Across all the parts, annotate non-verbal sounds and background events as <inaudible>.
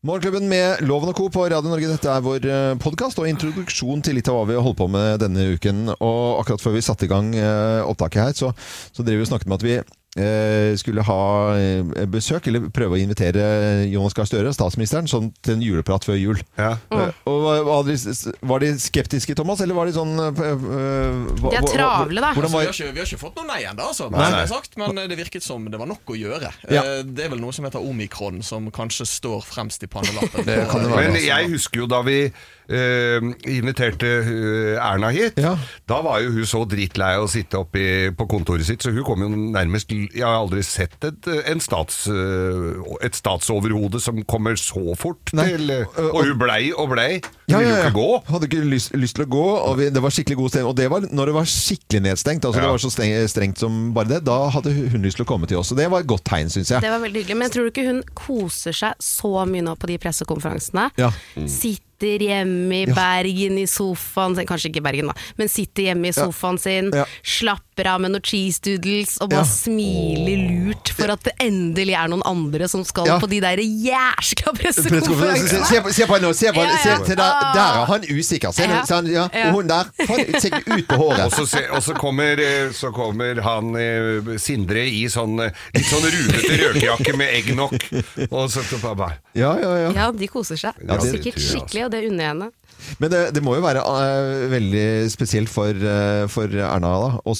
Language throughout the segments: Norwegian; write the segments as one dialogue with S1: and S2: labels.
S1: Morgenklubben med Loven og Co. på Radio Norge. Dette er vår podkast og introduksjon til litt av hva vi har holdt på med denne uken. Og akkurat før vi satte i gang eh, opptaket her, så, så drev vi og snakket med at vi eh, skulle ha eh, besøk, eller prøve å invitere Jonas Gahr Støre, statsministeren, sånn til en juleprat før jul.
S2: Ja.
S1: Mm. og var, var, de, var de skeptiske, Thomas, eller var de sånn eh, eh,
S3: De er travle, da.
S4: Altså, vi, har ikke, vi har ikke fått noe nei ennå, altså. Men det virket som det var nok å gjøre.
S1: Ja.
S4: Eh, Det er vel noe som heter omikron, som kanskje står fremst i pannelappen.
S1: Det kan det være.
S2: Men
S4: Altså.
S2: jeg husker jo da vi eh, inviterte eh, Erna hit.
S1: Ja.
S2: Da var jo hun så drittlei av å sitte oppe i- på kontoret sitt, så hun kom jo nærmest Jeg har aldri sett et, en stats, eh, et statsoverhode som kommer så fort
S1: Nei.
S2: til eh, Og hun blei og blei. Hun
S1: Ja,
S2: ville
S1: ja,
S2: jo
S1: ja.
S2: ikke gå.
S1: Hadde ikke lyst, lyst til å gå, og vi, det var skikkelig god stemning. Og det var når det var skikkelig nedstengt. Altså
S2: Ja.
S1: Det var så streng, strengt som bare det. Da hadde hun lyst til å komme til oss. Og det var et godt tegn, syns jeg.
S3: Det var veldig hyggelig. Men tror du ikke hun koser seg så mye nå på de pressekonferansene?
S1: Ja.
S3: Sitter hjemme i
S1: Ja.
S3: Bergen i sofaen sin, kanskje ikke Bergen da, men sitter hjemme i sofaen sin,
S1: Ja.
S3: slapper av med noen cheese doodles og bare
S1: Ja.
S3: smiler lurt for at det endelig er noen andre som skal
S1: Ja.
S3: på de der jæskla
S1: Pressekonferanse.
S3: pressekonferansene.
S1: Se, på- se på henne, se på henne.
S3: Ja,
S1: Se,
S3: ja.
S1: se der, der er han usikker. Se,
S3: Ja.
S1: se han, ja.
S3: Ja.
S1: Og hun der, faen, se ut på
S2: Og så, se, og så, kommer, eh, så kommer han eh, Sindre i sånn eh, litt sånn rutete røkejakke med eggnok. Og så bare
S1: Ja, ja, ja.
S3: Ja, de koser seg.
S2: Ja, det
S3: Sikkert skikkelig, og det unner jeg henne.
S1: Men det, det må jo være uh, veldig spesielt for, uh, for Erna da, å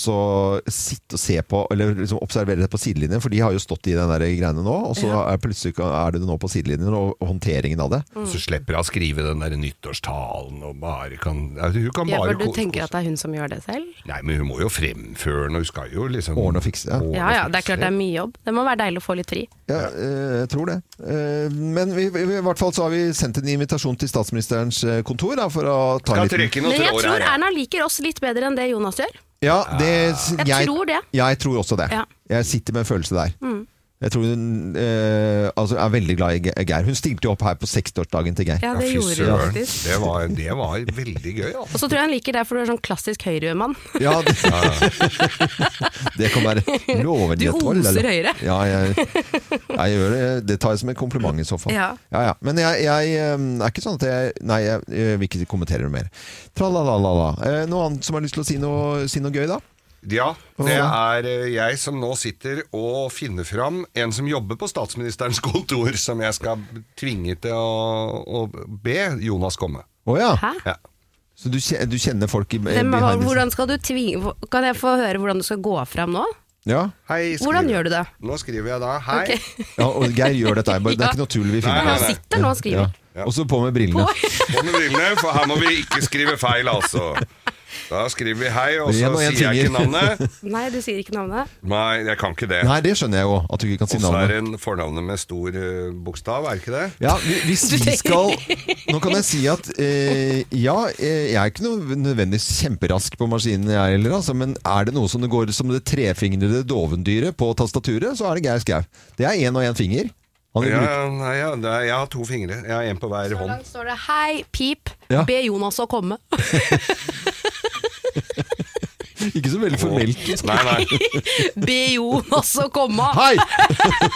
S1: sitte og se på, eller liksom observere det på sidelinjen, for de har jo stått i den der greiene nå, og så er plutselig er det nå på sidelinjen, og håndteringen av det.
S2: Så slipper hun å skrive den der nyttårstalen og bare kan altså, Hun kan
S3: Ja,
S2: bare
S3: for du tenker at det er hun som gjør det selv?
S2: Nei, men hun må jo fremføre den, og hun skal jo liksom
S1: Ordne og fikse, ja.
S2: ordne
S3: Ja ja, det er klart det er mye jobb. Det må være deilig å få litt fri.
S1: Ja, eh, jeg tror det. Eh, Men vi, vi, i hvert fall så har vi sendt en invitasjon til statsministerens eh, kontor da, for å ta
S2: noen
S3: Men jeg tror Erna liker oss litt bedre enn det Jonas gjør.
S1: Ja, det,
S3: Jeg tror det.
S1: Jeg tror også det.
S3: Ja.
S1: Jeg sitter med en følelse der.
S3: Mm.
S1: Jeg tror hun eh, altså er veldig glad i Geir. Hun stilte jo opp her på 60-årsdagen til Geir.
S3: Ja,
S2: Ja,
S3: det gjorde hun faktisk.
S2: Det var, det var veldig gøy, altså.
S3: Og så tror jeg han liker deg, for du er sånn klassisk høyremann.
S1: Ja, det, <laughs> det kan være loven
S3: Du
S1: i et troll,
S3: oser høyre.
S1: Ja, jeg, jeg gjør det. Det tar jeg som en kompliment i så fall.
S3: Ja.
S1: Ja, ja. Men jeg, jeg er ikke sånn at jeg Nei, jeg, jeg vil ikke kommentere det mer. Tralalala. Eh, Noe annet som har lyst til å si noe, si noe gøy, da?
S2: Ja, det er eh, jeg som nå sitter og finner fram en som jobber på statsministerens <laughs> kontor, som jeg skal tvinge til å, å be Jonas komme.
S1: Å ja.
S3: Hæ?
S2: Ja.
S1: Så du, du kjenner folk i
S3: Hvem,
S1: behind the
S3: hvordan skal du tvinge Kan jeg få høre hvordan du skal gå fram nå?
S1: Ja.
S2: Hei, skriver
S3: Hvordan gjør du det?
S2: Nå skriver jeg da hei.
S3: Ok.
S1: ja, og Geir gjør dette. Det er <laughs> ikke noe tull vi
S2: Nei,
S1: finner
S3: Han
S2: nei, nei.
S3: sitter nå og skriver.
S1: Ja. Og så på med brillene.
S2: På med brillene, for her må vi ikke skrive feil, altså. Da skriver vi hei, og så
S1: en
S2: sier jeg ikke
S1: finger.
S2: navnet. <laughs>
S3: Nei, du sier ikke navnet.
S2: Nei, jeg kan ikke det.
S1: Nei, det skjønner jeg jo, at du ikke kan si
S2: Og så er
S1: navnet.
S2: det en fornavnet med stor eh, bokstav, er det ikke det?
S1: Ja, hvi- hvis <laughs> vi skal Nå kan jeg si at eh, ja, eh, jeg er ikke noe nødvendigvis kjemperask på maskinen, jeg heller, altså, men er det noe som det går som det trefingrede dovendyret på tastaturet, så er det Geir Skau. Det er én og én finger. Han
S2: Ja, nei, ja, det er, jeg har to fingre. Jeg har en på hver
S3: Så
S2: hånd.
S3: langt står det 'hei, pip,
S1: Ja.
S3: be Jonas å komme'. <laughs> <laughs>
S1: Ikke så veldig formelt.
S2: Nei, nei.
S3: Be Jonas å komme!
S1: Hei!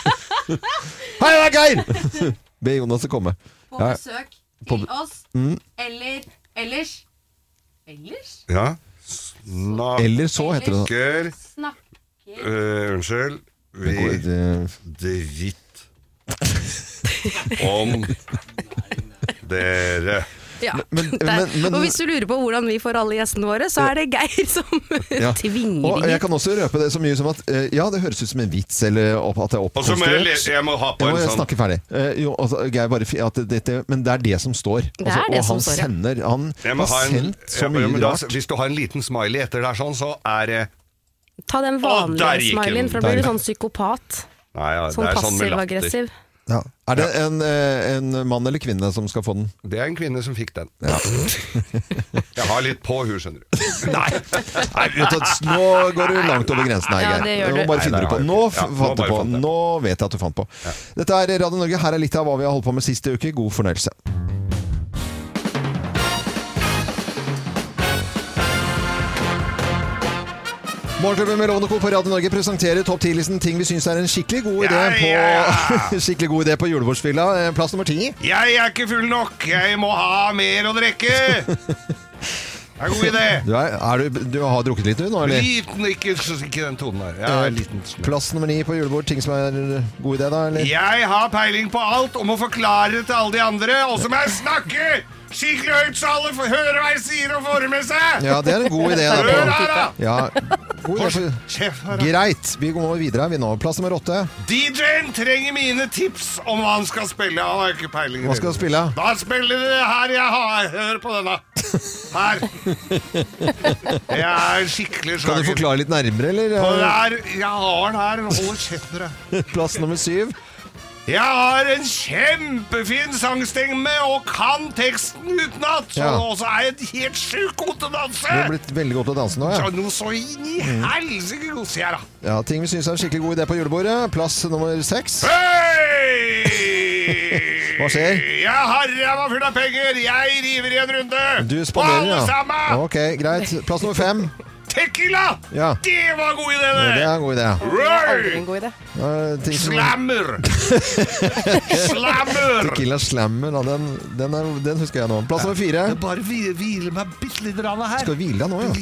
S1: <laughs> Hei, det er Geir! Be Jonas å komme.
S3: På besøk til oss. Eller ellers Ellers?
S2: Ja. Snakker
S1: Eller så heter det
S3: Snakker
S2: uh, Unnskyld. Vi
S1: Eh,
S2: dritt <laughs> om dere.
S3: Ja.
S1: Men- men- men-
S3: og hvis du lurer på hvordan vi får alle gjestene våre, så er det Geir som <laughs>
S1: Ja.
S3: tvinger
S1: Og jeg kan også røpe det så mye som at eh, ja, det høres ut som en vits, eller opp, at det er
S2: Og så må jeg,
S1: oppkonstruert.
S2: lese, jeg må ha på
S1: Jeg
S2: en sånn
S1: snakke ferdig. Eh, jo, altså, Geir, bare dette, men det er det som står.
S3: Det er det
S1: og
S3: som
S1: han
S3: står, ja.
S1: sender Han har
S2: ha en,
S1: sendt så
S2: bare-
S1: mye
S2: men da-
S1: rart.
S2: Hvis du har en liten smiley etter der sånn, så er det
S3: Ta den vanlige smileyen, for da blir du sånn psykopat.
S2: Nei, ja,
S3: Sånn
S2: passiv-aggressiv. sånn
S3: passiv-aggressiv.
S1: Ja. Er det en, eh, en mann eller kvinne som skal få den?
S2: Det er en kvinne som fikk den. <laughs> jeg har litt på hun, skjønner du. <laughs>
S1: Nei! Nei vet du, nå går du langt over grensen her, Geir.
S3: det
S1: Nå bare finner du på. Nå.
S2: Ja,
S1: fant du på.
S2: fant.
S1: Nå vet jeg at du fant på. Dette er Radio Norge. Her er litt av hva vi har holdt på med siste uke. God fornøyelse. Morgenklubben med Lovende Co. på Radio Norge presenterer topp 10-listen ting vi syns er en skikkelig god idé på, <laughs> skikkelig god idé på julebordsfylla. Eh, Plass nummer ti.
S2: Jeg er ikke full nok. Jeg må ha mer å drikke. <laughs> Det er en god idé.
S1: Du, er, er du, du har drukket litt, du nå, eller?
S2: Liten, ikke, ikke den tonen der. Ja,
S1: Eh,
S2: liten.
S1: Plass nummer ni på julebord. Ting som er god idé, da? eller?
S2: Jeg har peiling på alt og må forklare det til alle de andre. Og så må jeg snakke skikkelig høyt, så alle får høre hva jeg sier og får det med seg.
S1: Ja, det er en god idé.
S2: Hør her, da!
S1: Ja, god idé
S2: da.
S1: Greit. Vi går videre vi nå. Plass nummer åtte.
S2: DJ-en trenger mine tips om hva han skal spille. Han har ikke peiling.
S1: Hva skal han spille?
S2: Da spiller det her jeg har. Hør på denne. Her. Det er skikkelig
S1: Kan du forklare litt nærmere, eller?
S2: På der, jeg har den her. Hold kjeft med deg.
S1: Plass nummer syv.
S2: Jeg har en kjempefin sangstemme og kan teksten utenat. Så
S1: Ja.
S2: også er jeg helt sjukt god til å danse.
S1: Du har blitt veldig god til å danse nå, ja.
S2: Så noe så inn i helsike god, sier jeg da.
S1: ja. Ting vi syns er en skikkelig god idé på julebordet. Plass nummer seks.
S2: Hei! <laughs>
S1: Hva skjer?
S2: Jeg har ræva full av penger. Jeg river i en runde.
S1: Du spanderer,
S2: alle
S1: ja.
S2: sammen.
S1: Ok, greit. Plass nummer fem.
S2: Tequila!
S1: Ja.
S2: Det var god idé,
S1: Ja, Det
S2: det.
S1: er en god idé.
S5: Aldri en god idé.
S1: Som-
S2: Slammer! <laughs> Slammer!
S1: Tequila Slammer, da, den, den, er, den husker jeg nå. Plass nummer fire.
S2: Bare hvile meg bitte litt her.
S1: Skal vi hvile deg nå, ja?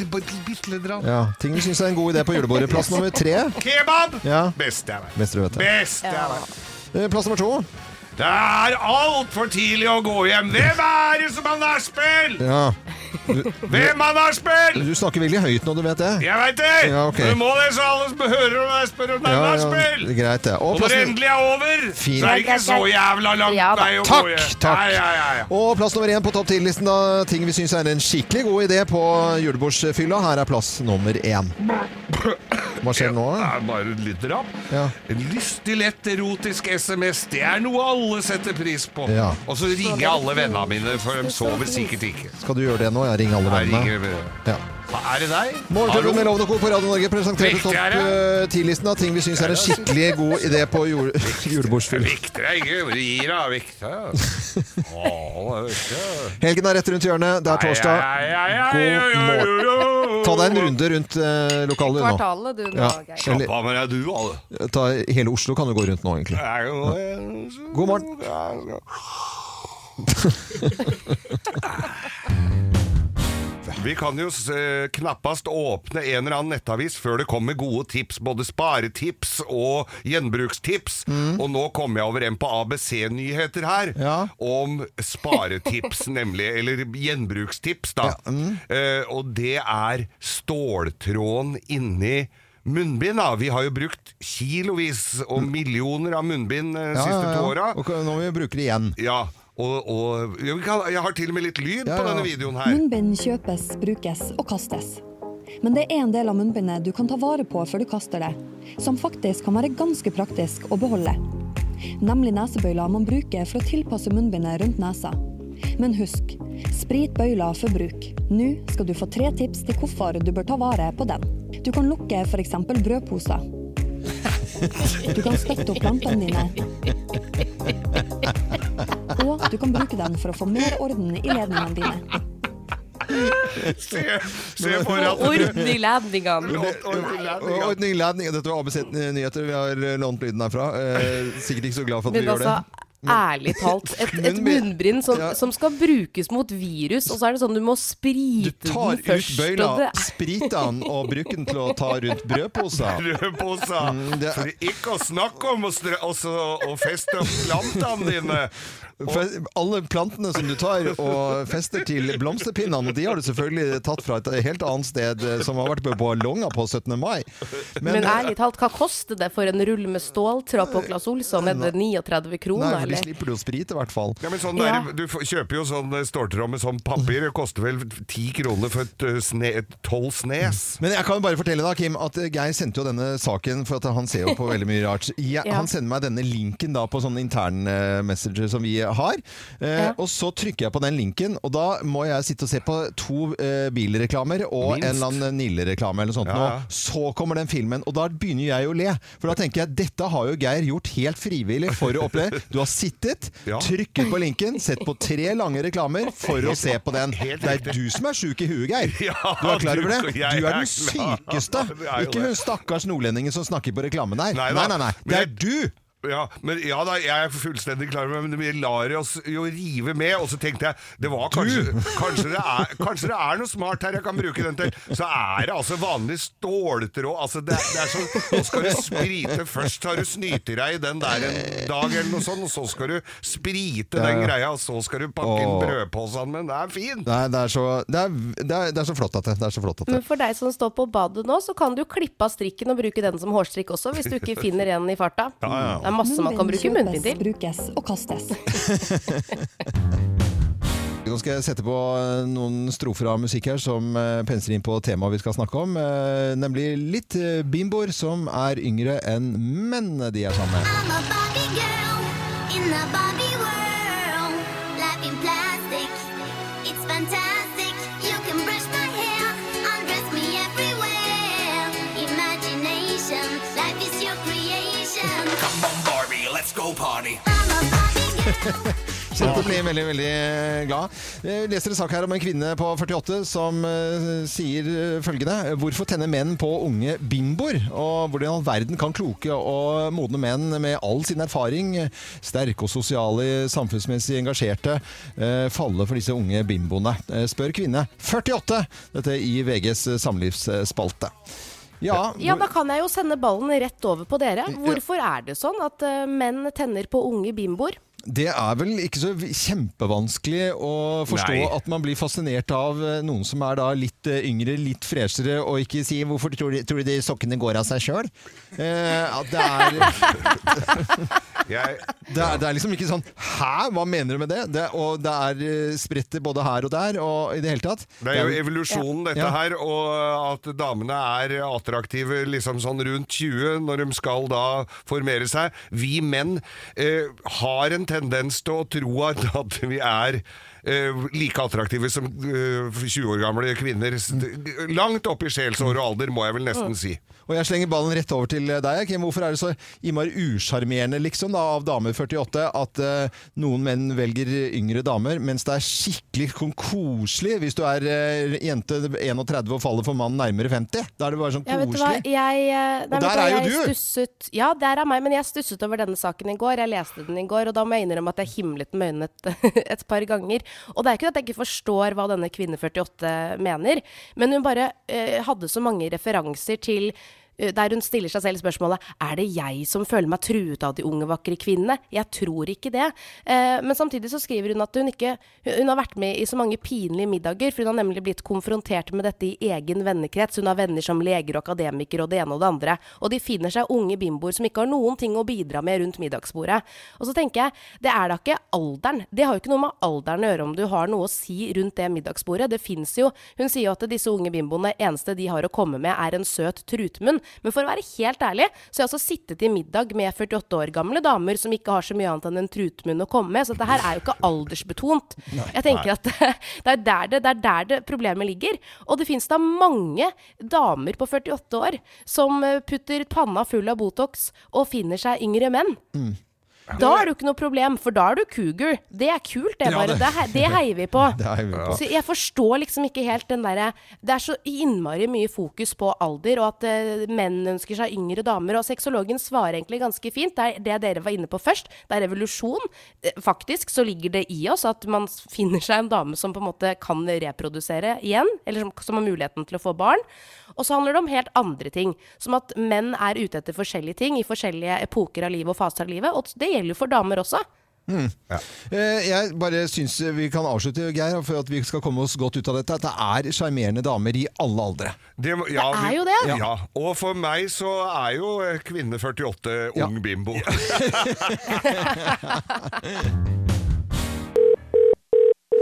S2: Bitte litt.
S1: ja. Ting vi syns er en god idé på julebordet. Plass nummer tre.
S2: Kebab!
S1: Ja.
S2: Best jeg vet.
S1: Best du vet det.
S2: Best jeg vet.
S1: Eh, Plass nummer to.
S2: Det er altfor tidlig å gå hjem. Hvem er det som har nachspiel?
S1: Ja.
S2: Hvem har spilt?!
S1: Du snakker veldig høyt nå, du vet det.
S2: Jeg veit det!
S1: Ja, okay.
S2: Du må det, så alle som hører om jeg spør om det er
S1: Ja, ja,
S2: nachspiel.
S1: greit det. Og
S2: Og når det endelig er over,
S1: Fint.
S2: så er det ikke så jævla langt
S5: Ja
S2: vei å
S1: Takk,
S2: gå
S1: takk.
S2: Ja, ja, ja.
S1: og plass nummer én på topp ti-listen av ting vi syns er en skikkelig god idé på julebordsfylla. Her er plass nummer én. <laughs> Hva skjer nå?
S2: Er bare litt rapp.
S1: Ja.
S2: En lystig, lett, erotisk SMS, det er noe alle setter pris på.
S1: Ja.
S2: Og så ringer jeg alle vennene mine, for de sover sikkert ikke.
S1: Skal du gjøre det nå? Jeg ringer alle vennene.
S2: Jeg ringer
S1: Ja.
S2: Er det deg?
S1: Morgenklubben med? Lovende Co. på Radio Norge presenterte
S2: Riktig
S1: topp
S2: er det.
S1: eh, 10-listen av ting vi syns er en skikkelig god idé på jord <laughs>
S2: Jeg
S1: julebordsfylla.
S2: vikter deg ikke. Gir deg vikter. <laughs> Å, det er viktig.
S1: Helgen er rett rundt hjørnet. Det er torsdag.
S2: Ja, ja, ja, ja, ja,
S1: God
S2: ja,
S1: morgen.
S2: ja, ja.
S1: Ta deg en runde rundt eh, lokalet nå.
S5: Kvartalet, du
S1: Ja.
S5: Geir.
S2: Slapp av med deg, du, alle.
S1: Ta hele Oslo kan du gå rundt nå, egentlig. God morgen. <laughs>
S2: Vi kan jo eh, knappast åpne en eller annen nettavis før det kommer gode tips. Både sparetips og gjenbrukstips. Og nå kommer jeg over en på ABC-nyheter her.
S1: Ja.
S2: Om sparetips, <laughs> nemlig. Eller gjenbrukstips, da. Eh, og det er ståltråden inni munnbind. da. Vi har jo brukt kilovis og millioner av munnbind de
S1: Ja,
S2: siste
S1: ja,
S2: to
S1: ja.
S2: åra.
S1: Og nå må vi bruke det igjen.
S2: Ja, og, og jeg, kan, jeg har til og med litt lyd
S1: Ja,
S2: på denne videoen her.
S6: Munnbind kjøpes, brukes og kastes. Men det er en del av munnbindet du kan ta vare på før du kaster det, som faktisk kan være ganske praktisk å beholde. Nemlig nesebøyler man bruker for å tilpasse munnbindet rundt nesa. Men husk, sprit bøyler for bruk. Nå skal du få tre tips til hvorfor du bør ta vare på den. Du kan lukke f.eks. brødposer. Du kan støtte opp plantene dine. Du kan bruke den for å få mer orden i ledningene dine.
S2: Se, se for at
S5: Orden i ledningene.
S1: Orden i ledningene. Dette var ABC Nyheter. Vi har eh, lånt lyden herfra. Eh, sikkert ikke så glad for at vi gjør det.
S5: altså, ærlig talt, et, et
S1: Munnbind.
S5: som,
S1: Ja.
S5: som skal brukes mot virus, og så er det sånn du må
S1: Du
S5: sprite
S1: tar
S5: den
S1: ut
S5: først.
S1: bøyla,
S5: og det,
S1: spriter den og bruker den til å ta rundt brødposer. <laughs>
S2: Brødposa.
S1: Mm, det
S2: For ikke å snakke om å, strø, også, å feste opp plantene dine.
S1: Alle plantene som du tar og fester til blomsterpinnene, de har du selvfølgelig tatt fra et helt annet sted eh, som har vært på ballonga på 17. mai.
S5: men,
S1: Men,
S5: ærlig talt, hva koster det for en rull med ståltråd på Claes Olsson? Er det 39
S1: Nei,
S5: kroner,
S1: for de slipper du å sprite, i hvert fall.
S2: Ja, men sånn
S5: Ja.
S2: der, du kjøper jo sånn eh, ståltråd med sånn papir. Det koster vel ti kroner for et eh, sne, et tolv snes.
S1: Men jeg kan jo bare fortelle da, Kim, at eh, Geir sendte jo denne saken, for at han ser jo på veldig mye rart. Jeg, <laughs>
S5: Ja.
S1: Han sender meg denne linken da på sånne intern eh, messenger som vi har. Eh,
S5: Ja.
S1: Og så trykker jeg på den linken, og da må jeg sitte og se på to eh, bilreklamer og
S2: Minst.
S1: en eller annen Nille-reklame eller noe sånt.
S2: Ja,
S1: nå.
S2: ja.
S1: Så kommer den filmen, og da begynner jeg å le. For da tenker jeg dette har jo Geir gjort helt frivillig for å oppleve. Du har sittet, <laughs>
S2: Ja.
S1: trykket på linken, sett på tre lange reklamer for å se på den. Det er du som er sjuk i huet, Geir. <laughs> Du er klar over det? Du er den sykeste. Ikke hun stakkars nordlendingen som snakker på reklamen der.
S2: Nei
S1: Nei, nei, nei. Det er du!
S2: Ja, men, ja da, jeg er fullstendig klar over det, men vi lar oss jo rive med. Og så tenkte jeg det var kanskje, kanskje, det er, kanskje det er noe smart her jeg kan bruke den til. Så er det altså vanlig ståltråd. Altså det, det er sånn, Nå skal du sprite Først har du snyter deg i den der en dag, eller noe sånt, og så skal du sprite den greia, og så skal du pakke inn
S1: brødposen
S2: brødposene. Men det er fint!
S1: Nei, det er så, det er, det er, det er så flott at det, det er så flott at det.
S5: Men for deg som står på badet nå, så kan du klippe av strikken og bruke den som hårstrikk også, hvis du ikke finner en i farta. Det er masse man kan bruke munnbind til.
S6: brukes og kastes. <laughs>
S1: Nå skal jeg sette på noen strofer av musikk her som eh, pensler inn på temaet vi skal snakke om. eh, Nemlig litt eh, bimboer som er yngre enn menn de er sammen med.
S7: Go party. <laughs>
S1: Kjente å blir veldig, veldig glad. Jeg leser en sak her om en kvinne på 48 som eh, sier eh, følgende. Hvorfor tenner menn på unge bimboer? Og hvordan i all verden kan kloke og modne menn med all sin erfaring, sterke og sosiale, samfunnsmessig engasjerte, eh, falle for disse unge bimboene? Eh, Spør kvinne 48. Dette i VGs samlivsspalte. Ja,
S5: Ja, da kan jeg jo sende ballen rett over på dere. Hvorfor er det sånn at eh, menn tenner på unge bimboer?
S1: Det er vel ikke så kjempevanskelig å forstå
S2: Nei.
S1: at man blir fascinert av eh, noen som er da litt eh, yngre, litt freshere, og ikke sier 'hvorfor tror du, tror du de sokkene går av seg sjøl'? Eh, at det er <laughs> <laughs> Det er, det er liksom ikke sånn Hæ, hva mener du med det? det og det er eh, spredt både her og der, og i det hele tatt.
S2: Det er jo evolusjonen, dette
S1: Ja.
S2: her, og at damene er attraktive liksom sånn rundt 20 når de skal da formere seg. Vi menn eh, har en tendens til å tro at, vi er eh, like attraktive som uh, 20 år gamle kvinner. Langt opp i sjelsår og alder, må jeg vel nesten si.
S1: Og jeg slenger ballen rett over til deg. Kim. Hvorfor er det så innmari usjarmerende liksom, da, av damer 48 at uh, noen menn velger yngre damer, mens det er skikkelig koselig hvis du er eh, jente 31 og faller for mannen nærmere 50? Da er det bare sånn
S5: Ja, vet du hva?
S1: koselig.
S5: Jeg, eh, nei,
S1: Og der
S5: hva?
S1: er jo du!
S5: Stusset, ja, der er meg, men jeg stusset over denne saken i går. Jeg leste den i går, og da må jeg innrømme at jeg himlet med øynene et, <laughs> et par ganger. Og det er ikke at jeg ikke forstår hva denne kvinne 48 mener, men hun bare eh, hadde så mange referanser til der hun stiller seg selv spørsmålet Er det jeg som føler meg truet av de unge, vakre kvinnene. Jeg tror ikke det. Eh, men samtidig så skriver hun at hun ikke Hun har vært med i så mange pinlige middager, for hun har nemlig blitt konfrontert med dette i egen vennekrets. Hun har venner som leger og akademikere og det ene og det andre. Og de finner seg unge bimboer som ikke har noen ting å bidra med rundt middagsbordet. Og så tenker jeg, det er da ikke alderen. Det har jo ikke noe med alderen å gjøre om du har noe å si rundt det middagsbordet. Det fins jo Hun sier jo at disse unge bimboene, eneste de har å komme med, er en søt trutmunn. Men for å være helt ærlig, så har jeg også sittet i middag med 48 år gamle damer som ikke har så mye annet enn en trutmunn å komme med. Så dette her er jo ikke aldersbetont. Jeg tenker at <laughs> det er der det, det, er der det problemet ligger. Og det fins da mange damer på 48 år som putter panna full av Botox og finner seg yngre menn. Da er du ikke noe problem, for da er du cougar. Det er kult, det
S1: Ja, det-
S5: Det, det heier vi på. <laughs>
S1: Heier vi på.
S5: Så jeg forstår liksom ikke helt den derre Det er så innmari mye fokus på alder, og at uh, menn ønsker seg yngre damer. Og sexologen svarer egentlig ganske fint. Det er det dere var inne på først. Det er revolusjon. Eh, Faktisk så ligger det i oss at man finner seg en dame som på en måte kan reprodusere igjen, eller som, som har muligheten til å få barn. Og så handler det om helt andre ting, som at menn er ute etter forskjellige ting i forskjellige epoker av livet og faser av livet. Og det gjelder jo for damer også.
S1: Eh, Jeg bare syns vi kan avslutte, Geir, for at vi skal komme oss godt ut av dette. At det er sjarmerende damer i alle aldre.
S2: Det, ja,
S5: Det er jo det.
S2: Ja. Og for meg så er jo kvinne 48
S1: Ja.
S2: ung bimbo. <laughs>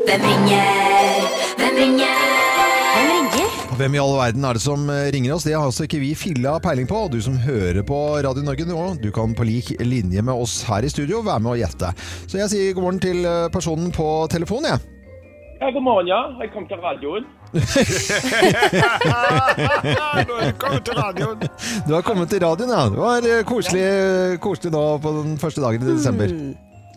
S8: Hvem ringer? Hvem ringer?
S5: Hvem ringer?
S1: Hvem i all verden er det som eh, ringer oss? Det har altså ikke vi filla peiling på. Du som hører på Radio Norge nå, du kan på lik linje med oss her i studio være med og gjette. Så jeg sier god morgen til eh, personen på telefonen, jeg.
S9: Ja, god morgen, ja. Jeg kom til radioen. <laughs>
S2: Velkommen til radioen.
S1: Du har kommet til radioen, ja. Det var eh, koselig, koselig nå på den første dagen i desember.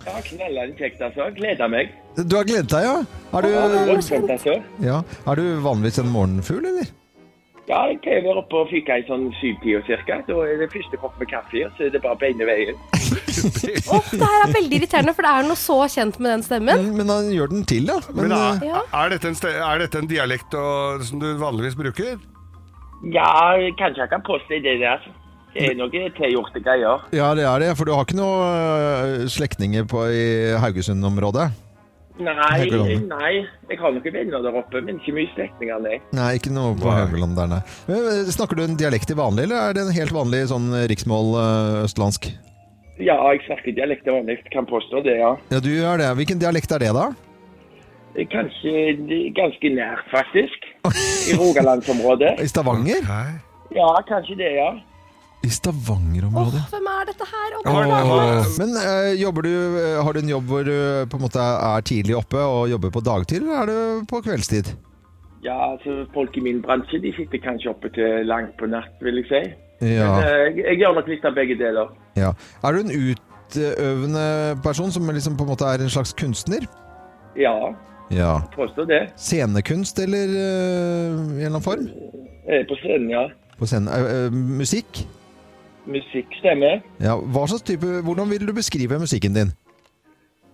S9: Ja, knallende kjekt, altså. Gleder meg.
S1: Du har gledet deg, ja? Er
S9: Ja,
S1: du,
S9: voldsomt, altså.
S1: ja. er du vanligvis en morgenfugl, eller?
S9: Ja, jeg pleier å være oppe og fyke i sånn syvtida cirka. Da er det første kopp med kaffe, så er det bare beine veien. <laughs>
S5: oh, det her er veldig irriterende, for det er noe så kjent med den stemmen.
S1: Men, men han gjør den til, da. Men,
S2: Men
S1: eh,
S2: er,
S5: Ja.
S2: er, dette en, ste- er dette en dialekt og, som du vanligvis bruker?
S9: Ja, kanskje jeg kan påstå det der. altså. Det er noe tilgjorte greier.
S1: ja, det er det. For du har ikke noen slektninger i Haugesund-området?
S9: Nei, nei. Jeg har noen venner der oppe, men ikke mye slektninger, nei.
S1: Nei, ikke noe på Haugeland der, nei. Men, eh, Snakker du en dialekt til vanlig, eller er det en helt vanlig sånn riksmål eh, østlandsk?
S9: Ja, jeg snakker dialekt til vanlig. Kan påstå det, ja.
S1: Ja, du gjør det. Hvilken dialekt er det, da?
S9: Kanskje ganske nært, faktisk. <laughs> I Rogalandsområdet.
S1: I Stavanger?
S9: Ja, kanskje det, ja.
S1: I Stavanger-området.
S5: Åh, hvem er dette her? Åh,
S2: oh,
S5: hva-
S1: Men uh, jobber du, uh, har du en jobb hvor du på en måte er tidlig oppe og jobber på dagtid, eller er du på kveldstid?
S9: Ja, altså Folk i min bransje de sitter kanskje oppe til langt på natt, vil jeg si.
S1: Ja.
S9: Men eh, jeg, jeg gjør nok litt av begge deler.
S1: ja. Er du en utøvende person som liksom på en måte er en slags kunstner?
S9: Ja,
S1: Ja.
S9: påstår det.
S1: Scenekunst, eller eh, i en eller annen form?
S9: På scenen, ja.
S1: På scenen. Eh, eh, musikk?
S9: Musikk stemmer.
S1: Ja. Hva slags type, hvordan vil du beskrive musikken din?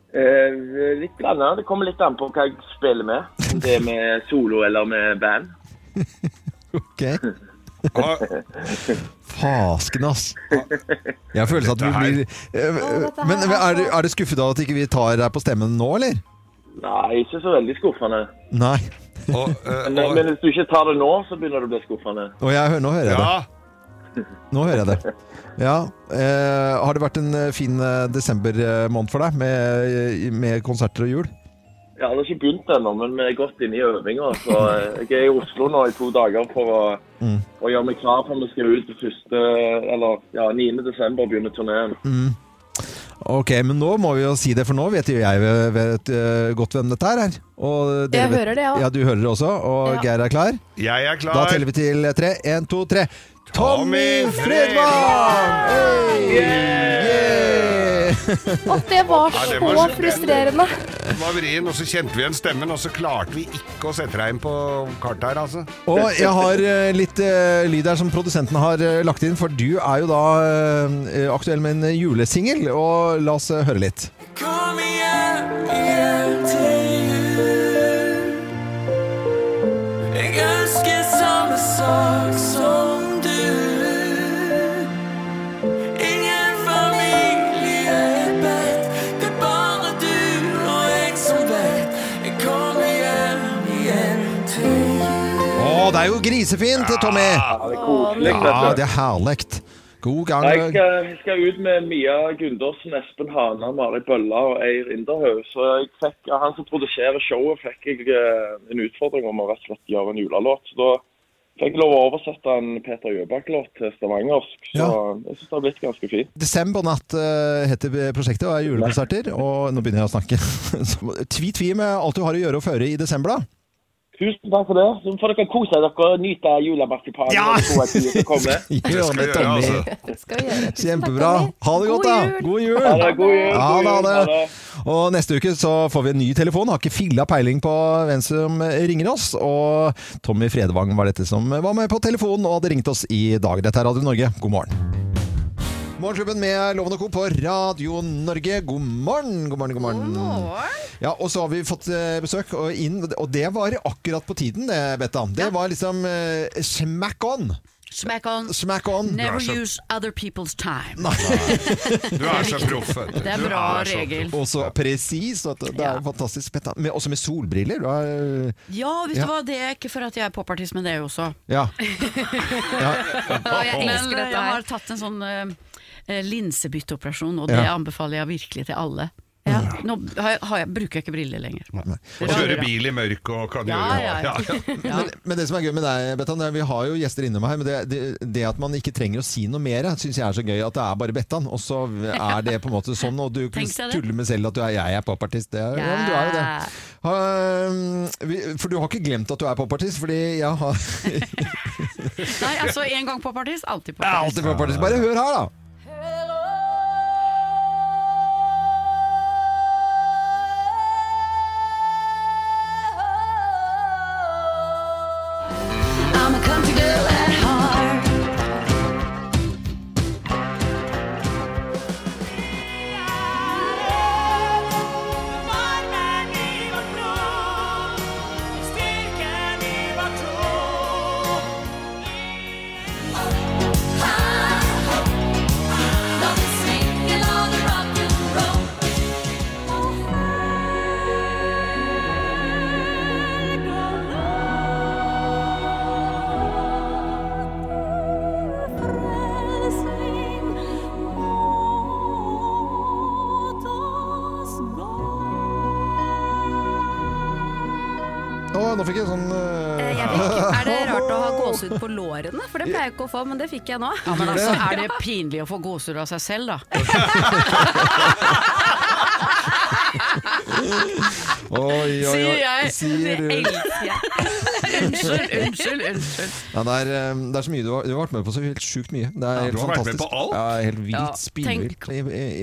S9: Eh, litt grann. Det kommer litt an på hva jeg spiller med. Om det er med <laughs> solo eller med band.
S1: Ok. Fasken, ass. Jeg føler at
S2: du
S1: blir eh, Men
S5: er
S1: du, er du skuffet av at ikke vi tar deg på stemmen nå, eller?
S9: Nei, ikke så veldig skuffende.
S1: Nei.
S2: og, eh,
S9: Men,
S2: og,
S9: men hvis du ikke tar det nå, så begynner det å bli skuffende.
S1: Og jeg, nå hører jeg det.
S2: Ja,
S1: Nå hører jeg det. Ja. Eh, har det vært en eh, fin eh, desembermåned for deg, med, med konserter og jul?
S9: Jeg har ikke begynt ennå, men vi er godt inne i øvinga. Eh, jeg er i Oslo nå i to dager for å,
S1: Mm.
S9: å gjøre meg klar for vi skal ut til første, eller ja, 9. desember Begynne turneen.
S1: Ok, men nå må vi jo si det, for nå vet jo jeg vet, vet, eh, godt hvem dette er. Og dere
S5: Jeg
S1: vet-
S5: hører det, ja.
S1: Ja, du hører det også, og
S5: Ja.
S1: Geir er klar?
S2: jeg er klar.
S1: Da teller vi til tre. Én, to, tre.
S2: Tommy
S1: Fredvang! Hey! Yeah!
S5: Og det var
S2: Ja, det
S5: så
S2: var-
S5: frustrerende.
S2: Det var vrien, og så kjente vi igjen stemmen, og så klarte vi ikke å sette deg inn på kartet her, altså.
S1: Og jeg har eh, litt uh, lyd her som produsenten har uh, lagt inn, for du er jo da uh, aktuell med en julesingel, og la oss høre litt.
S7: Kom igjen, igjen til jul. Jeg ønsker samme sak som det er
S1: jo grisefint, Tommy!
S9: Ja, det er
S1: er herlig. God gang.
S9: Jeg skal, jeg skal ut med Mia Gundersen, Espen Hana, Mari Bølla og Eir Inderhaug. Så jeg fikk, han som produserer showet, fikk jeg eh, en utfordring om å rett og slett gjøre en julelåt. Så da fikk jeg lov å oversette en Peter Gjøbakk-låt til stavangersk. Så
S1: Ja.
S9: jeg syns det har blitt ganske fint.
S1: Desembernatt uh, heter prosjektet og er julekonserter. Og nå begynner jeg å snakke. <laughs> Så Tvi-tvi med alt du har å gjøre og føre i desember, da.
S9: Tusen takk for det. Så får dere kose dere og nyte julemarsipanen
S1: Ja! <laughs> Gjør det, Tommy. Kjempebra. Ha det godt, da.
S5: God jul.
S9: Ha det, god jul.
S1: Ja, da, det.
S9: ha det.
S1: Og neste uke så får vi en ny telefon. Har ikke filla peiling på hvem som ringer oss. Og Tommy Fredvang var dette som var med på telefonen og hadde ringt oss i dag. Dette er Radio Norge. God morgen. Morgenklubben med Loven og Co. på Radio Norge. God morgen, god morgen, god morgen. Ja, Og så har vi fått eh, besøk, og, inn, og det var akkurat på tiden, det, Betta. Det var liksom uh, smack on.
S10: Smack on.
S1: Smack on.
S10: Never
S2: så-
S10: use other people's time.
S2: Du er så proff. <laughs>
S10: Det er
S2: en
S10: bra
S2: er
S10: regel.
S1: Og så presis. Det er
S10: Ja.
S1: fantastisk. Betta. Men også med solbriller. Du er,
S10: Ja, vet
S1: Ja.
S10: du hva, det ikke for at jeg er popartist, men det er jo også. <laughs>
S1: ja.
S5: Og jeg <laughs>
S10: Men
S5: elsker dette her.
S10: jeg har tatt en sånn eh, eh, linsebytteoperasjon, og det
S1: Ja.
S10: anbefaler jeg virkelig til alle. Ja. Nå har jeg, har jeg, bruker jeg ikke briller lenger.
S2: Og kjøre bil i mørk og kan
S10: Ja,
S2: gjøre
S10: ja, ja. <laughs> Ja.
S1: Men, men det som er gøy med deg, Bettan, vi har jo gjester innom her, men det, det, det at man ikke trenger å si noe mer, syns jeg er så gøy. At det er bare Bettan, og så er det på en måte sånn. Og du <laughs> tuller med selv at du er, jeg er popartist. Det er, ja, men du er jo det. Ha, for du har ikke glemt at du er popartist, fordi jeg har <laughs>
S10: Nei, altså en gang popartist, alltid popartist.
S1: alltid popartist. Bare hør her, da. Jeg
S5: ikke å få, men det fikk jeg nå.
S10: Ja, men altså, er det pinlig å få gåsehud av seg selv, da? <laughs>
S1: Oi, oi, oi.
S10: Sier jeg.
S1: Sier du.
S10: Det elsker jeg. Unnskyld, <laughs> unnskyld, unnskyld.
S1: Ja, det, er, eh, det er så mye du har, du har vært med på så helt sjukt mye. Det er
S2: Ja,
S1: helt
S2: du har vært med
S1: fantastisk.
S2: på alt.
S1: Ja, helt vilt.
S10: Ja,
S1: Spinnvilt.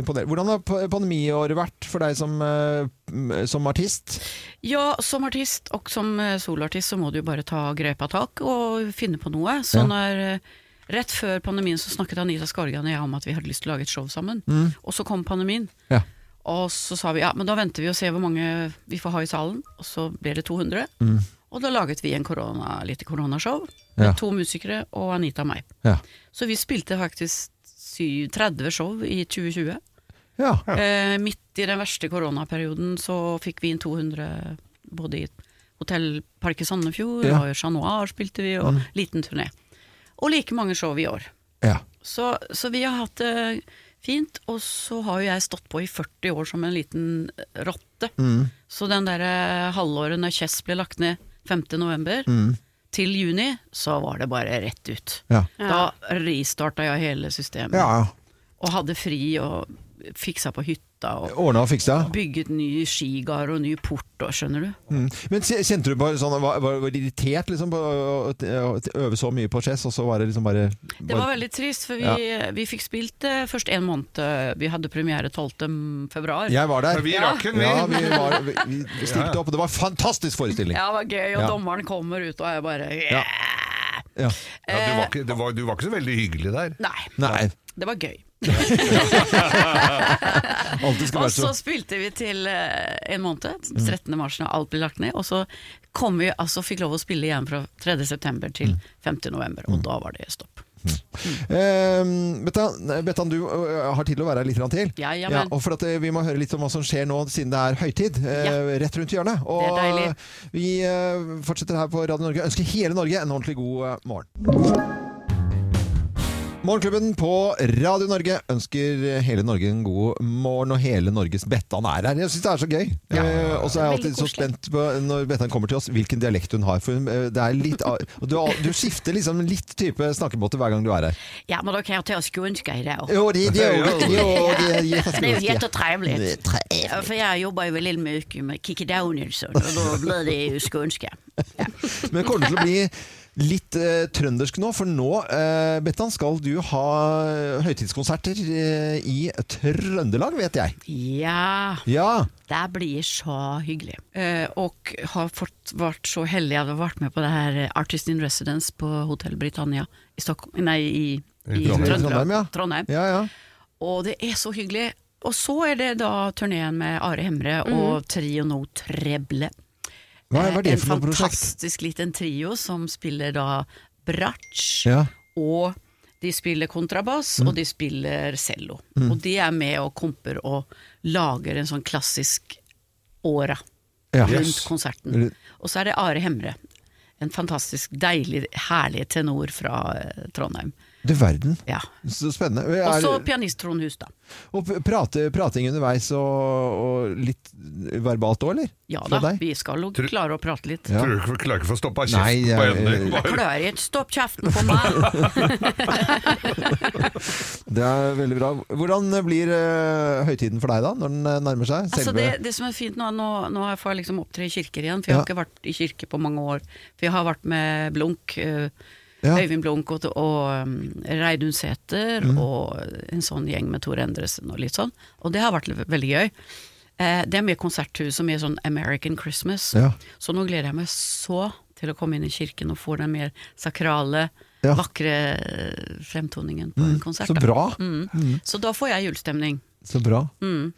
S1: Imponerende. Hvordan har pa- pandemiåret vært for deg som, eh, som artist?
S10: Ja, som artist og som eh, soloartist så må du jo bare ta grepa tak og finne på noe. Så
S1: Ja.
S10: når Rett før pandemien så snakket Anita Skorgan og jeg om at vi hadde lyst til å lage et show sammen. Og så kom pandemien.
S1: Ja.
S10: Og så sa vi ja, men da venter vi og ser hvor mange vi får ha i salen. Og så ble det 200. Og da laget vi en korona, lite koronashow. Med
S1: Ja.
S10: to musikere og Anita og meg.
S1: Ja.
S10: Så vi spilte faktisk sy- 30 show i 2020.
S1: Ja.
S10: Eh, midt i den verste koronaperioden så fikk vi inn 200 både i Hotell Park i Sandefjord og Chat Noir spilte vi, og liten turné. Og like mange show i år.
S1: ja.
S10: Så, så vi har hatt det fint, og så har jo jeg stått på i 40 år som en liten rotte. Så den derre halvåret når Kjess ble lagt ned 5. november, til juni, så var det bare rett ut.
S1: Ja.
S10: Da restarta jeg hele systemet,
S1: ja.
S10: og hadde fri og fiksa på hytta og
S1: Ordna og fiksa.
S10: bygget ny skigard og ny port og skjønner du.
S1: Mm. Men kjente du bare sånn Var, var, irritert liksom, på å, øve så mye på chess, og så var det liksom bare,
S10: Det var veldig trist, for vi, vi fikk spilt det først en måned. Vi hadde premiere 12. februar.
S1: Jeg var der.
S2: Men vi rakk den, vi.
S1: Ja, vi, var, vi, vi stilte opp, og det var en fantastisk forestilling.
S10: Ja, det var gøy, og
S1: Ja.
S10: dommeren kommer ut, og jeg bare
S1: Ja. Ja.
S2: Ja, du, var ikke, det var, du var ikke så veldig hyggelig der.
S10: Nei,
S1: Nei,
S10: det var gøy. <laughs> Og så spilte vi til eh, en måned, 13. mars når alt ble lagt ned. Og så kom vi, altså fikk lov å spille igjen fra 3. september til 5. november, og da var det stopp.
S1: Eh, Bettan, Bettan, du uh, har tid til å være her litt til.
S10: Ja, ja,
S1: og for at uh, Vi må høre litt om hva som skjer nå, siden det er høytid.
S10: Ja.
S1: Rett rundt hjørnet. Og
S10: Det er
S1: vi fortsetter her på Radio Norge. Ønsker hele Norge en ordentlig god morgen. Morgenklubben på Radio Norge ønsker hele Norge en god morgen, og hele Norges Bettan er her. Jeg syns det er så gøy. Eh, og så er jeg alltid så spent på når Bettan kommer til oss, hvilken dialekt hun har. For eh, det er litt du, har- du skifter liksom litt type snakkemåte hver gang du er her.
S10: Ja, men da kan jeg ta skånska i
S1: Jo, det, det, jo, <laughs> det, jo, det är
S10: Det er jo
S1: jättetrevligt. For
S10: jeg jobber jo jobbar ju väldigt med Kikki Danielsson og da blir det jo skånska. <laughs>
S1: Men det kommer til å bli litt eh, trøndersk nå, for nå, eh, Bettan, skal du ha høytidskonserter eh, i Trøndelag, vet jeg.
S10: Ja,
S1: Ja.
S10: det blir så hyggelig. Eh, og har fått vært så heldig at jeg har vært med på det her Artist in Residence på Hotell Britannia i Stockholm, nei, i, i
S2: Trondheim.
S10: Trøndelag.
S1: Trondheim, ja.
S10: Trondheim.
S1: Ja, ja.
S10: Och det er så hyggelig. Og så er det da turneen med Are Hemre og Trio No Treble.
S1: Hva, er det
S10: en
S1: for noe prosjekt?
S10: fantastisk liten trio som spiller da bratsj,
S1: Ja.
S10: og de spiller kontrabass, og de spiller cello.
S1: Mm.
S10: Og de er med og komper og lager en sånn klassisk åra
S1: Ja.
S10: rundt konserten. Og så er det Are Hemre, en fantastisk deilig, herlig tenor fra eh, Trondheim.
S1: Du verden.
S10: Ja.
S1: Så spennende.
S10: Og så pianist Trond Hus, da.
S1: og prate, prating underveis og, og litt verbalt òg, eller?
S10: Ja da, vi skal jo klare å prate litt.
S1: Ja.
S2: Tror du ikke klarer ikke å få stoppa
S1: Nei,
S2: kjeften på henne? <laughs>
S10: Jeg klarer ikke stopp kjeften på meg! <laughs>
S1: Det er veldig bra. Hvordan blir uh, høytiden for deg da, når den eh, nærmer seg?
S10: Altså det, det som er fint nå, nå, nå får jeg liksom opptre i kirker igjen, for jeg
S1: Ja.
S10: har ikke vært i kirke på mange år. For jeg har vært med Blunk, eh,
S1: Ja.
S10: Øyvind Blomkot og, um, Reidun Sæther
S1: Mm.
S10: og en sånn gjeng med Tor Endresen og litt sånn. Og det har vært veldig gøy. Eh, det er mer konserthus og mer sånn American Christmas.
S1: Ja.
S10: Så nå gleder jeg meg så til å komme inn i kirken og få den mer sakrale,
S1: Ja.
S10: vakre eh, fremtoningen på en konsert.
S1: så
S10: da.
S1: bra.
S10: Mm. Så da får jeg julestemning.
S1: Så bra.
S10: Mm.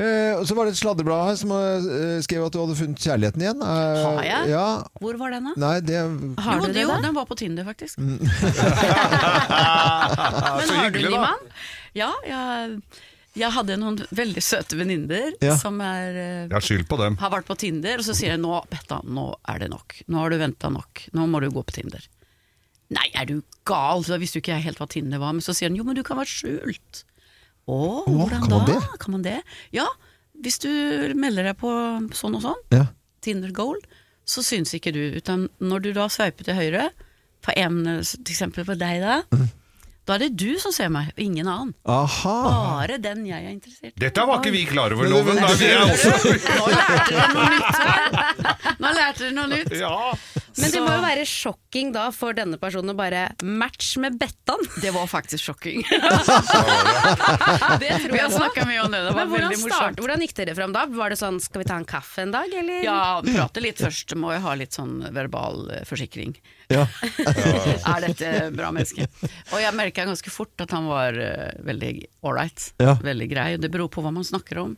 S1: Eh, så var det et sladreblad her som eh, skrev at du hadde funnet kjærligheten igjen. Eh,
S10: Har jeg?
S1: Ja.
S10: Hvor var den, da?
S1: Nei, det
S5: Har
S10: jo,
S5: du det
S10: jo,
S5: da?
S10: den var på Tinder, faktisk.
S1: Mm. <laughs> <laughs>
S10: Men
S2: Så
S10: har du
S2: hyggelig,
S10: ny
S2: da.
S10: mann? Ja, jeg, jeg hadde noen veldig søte venninner
S1: Ja.
S10: som er, eh,
S2: Jeg har på dem.
S10: har vært på Tinder, og så sier jeg nå, Betta, nå er det nok. Nå har du venta nok. Nå må du gå på Tinder. Nei, er du gal? Da visste jo ikke jeg helt hva Tinder var. Men så sier han jo, men du kan være skjult. Å, hvordan
S1: kan
S10: da?
S1: man det?
S10: Kan man det? Ja, hvis du melder deg på sånn og sånn,
S1: Ja.
S10: Tinder Gold, så syns ikke du. Utan når du da sveiper til høyre, på en, til eksempel på deg da, da er det du som ser meg, og ingen annen.
S1: Aha.
S10: Bare den jeg er interessert i.
S2: Dette var ikke vi klar over, Loven. Også...
S10: Nå lærte dere noe nytt! Nå lærte dere noe nytt.
S2: Ja.
S5: Men det må jo være sjokking da for denne personen å bare match med Bettan.
S10: Det var faktisk sjokking. <laughs>
S5: Det tror
S10: Vi har
S5: jeg
S10: snakka mye om det, det var
S5: Men
S10: veldig
S5: start,
S10: morsomt.
S5: hvordan gikk dere fram da? Var det sånn skal vi ta en kaffe en dag, eller?
S10: Ja, prate litt først. Må jeg ha litt sånn verbal eh, forsikring.
S1: Ja. <laughs>
S10: Er dette bra menneske? Og jeg merka ganske fort at han var eh, veldig ålreit.
S1: Ja.
S10: Veldig grei. Det beror på hva man snakker om.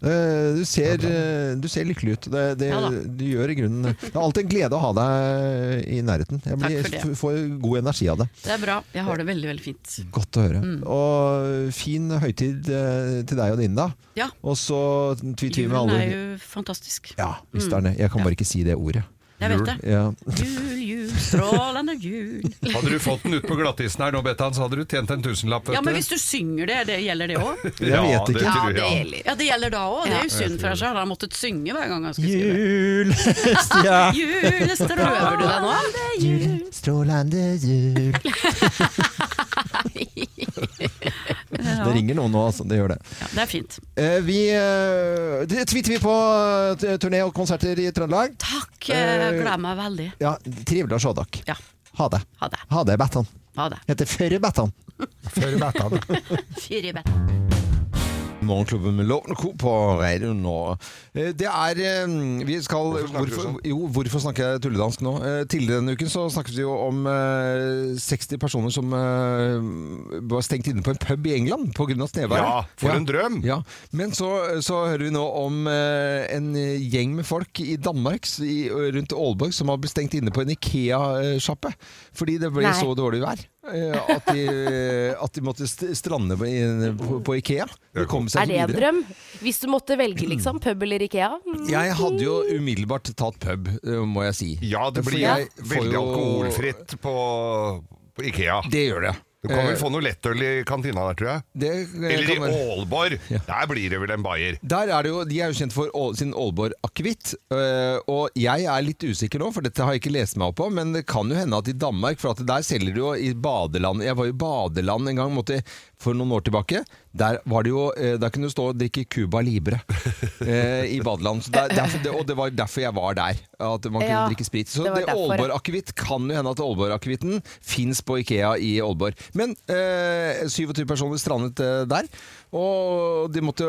S1: Eh, Du ser, eh, du ser lykkelig ut. Det, det,
S10: Ja
S1: du gjør i grunnen Det er alltid en glede å ha deg i nærheten. Jeg blir, får god energi av det.
S10: Det er bra. Jeg har det veldig, veldig fint.
S1: Godt å høre.
S10: Mm.
S1: Og fin høytid eh, til deg og dine, da.
S10: Ja.
S1: Og så tvi-tvi med
S10: Julen er jo fantastisk.
S1: Ja, visst er det. Jeg kan bare ikke si det ordet.
S10: Jeg vet det.
S1: Ja.
S10: Jul, jul, strålende jul.
S2: Hadde du fått den ut på glattisen her nå, Bettan, så hadde du tjent en tusenlapp.
S10: Ja, men hvis du synger det, det gjelder det òg? <laughs>
S1: ja, vet ikke.
S2: Det
S5: Ja, det.
S10: Ja, det gjelder da òg. Det er jo synd, for seg, hadde han måttet synge hver gang han skulle skrive. <laughs>
S1: Jul, stja,
S10: Julestrøver du deg nå? Det jul.
S1: strålende jul <laughs> Det ringer noen nå, altså. Det gjør det.
S10: Ja, det er fint.
S1: Eh, vi eh, det twitter vi på eh, turné og konserter i Trøndelag.
S10: Takk. Gleder meg veldig.
S1: Ja, Trivelig å se dere.
S10: Ja.
S1: Ha det.
S10: Ha det.
S1: Ha det, Bettan.
S10: Ha det.
S1: Heter Førre Bettan.
S2: Førre Bettan.
S10: I bed.
S1: Morgenklubben med Loven Co. på radio nå. Eh, Det er eh, Vi skal
S2: Hvorfor snakker
S1: hvorfor,
S2: sånn?
S1: Jo, hvorfor snakker jeg tulledansk nå? Eh, Tidligere denne uken så snakket vi jo om eh, 60 personer som var stengt inne på en pub i England pga. snøværet.
S2: Ja, for en drøm!
S1: Ja, Men så, så hører vi nå om en gjeng med folk i Danmark rundt Aalborg som har blitt stengt inne på en Ikea-sjappe. Fordi det ble
S5: Nei.
S1: så dårlig vær. Eh, At de, at de måtte strande på, på, på Ikea.
S2: Det er
S1: seg
S5: Er det en drøm? Hvis du måtte velge, liksom, pub eller Ikea?
S1: Jeg hadde jo umiddelbart tatt pub, eh, må jeg si.
S2: Ja, det blir veldig
S1: jo-
S2: alkoholfritt på, på Ikea.
S1: Det gjør det.
S2: Du kan vel
S1: Eh,
S2: få noe lettøl i kantina der, tror jeg.
S1: det eh,
S2: Eller i
S1: Ålborg!
S2: Ja. Der blir det vel en bayer.
S1: Der er det jo, De er jo kjent for Ål- sin Aalborg akevitt. øh, og jeg er litt usikker nå, for dette har jeg ikke lest meg opp på. Men det kan jo hende at i Danmark, for at der selger de jo i badeland Jeg var i badeland en gang måtte, for noen år tilbake. Der var det jo, øh, der kunne du stå og drikke Cuba Libre eh, i badeland. Så der, derfor, det, og det var derfor jeg var der. At man kunne
S5: Ja,
S1: drikke sprit. Så
S5: det
S1: det. Aalborg akevitt kan jo hende at Aalborg akevitten fins på Ikea i Aalborg. Men eh, 27 personer strandet eh, der. Og de måtte,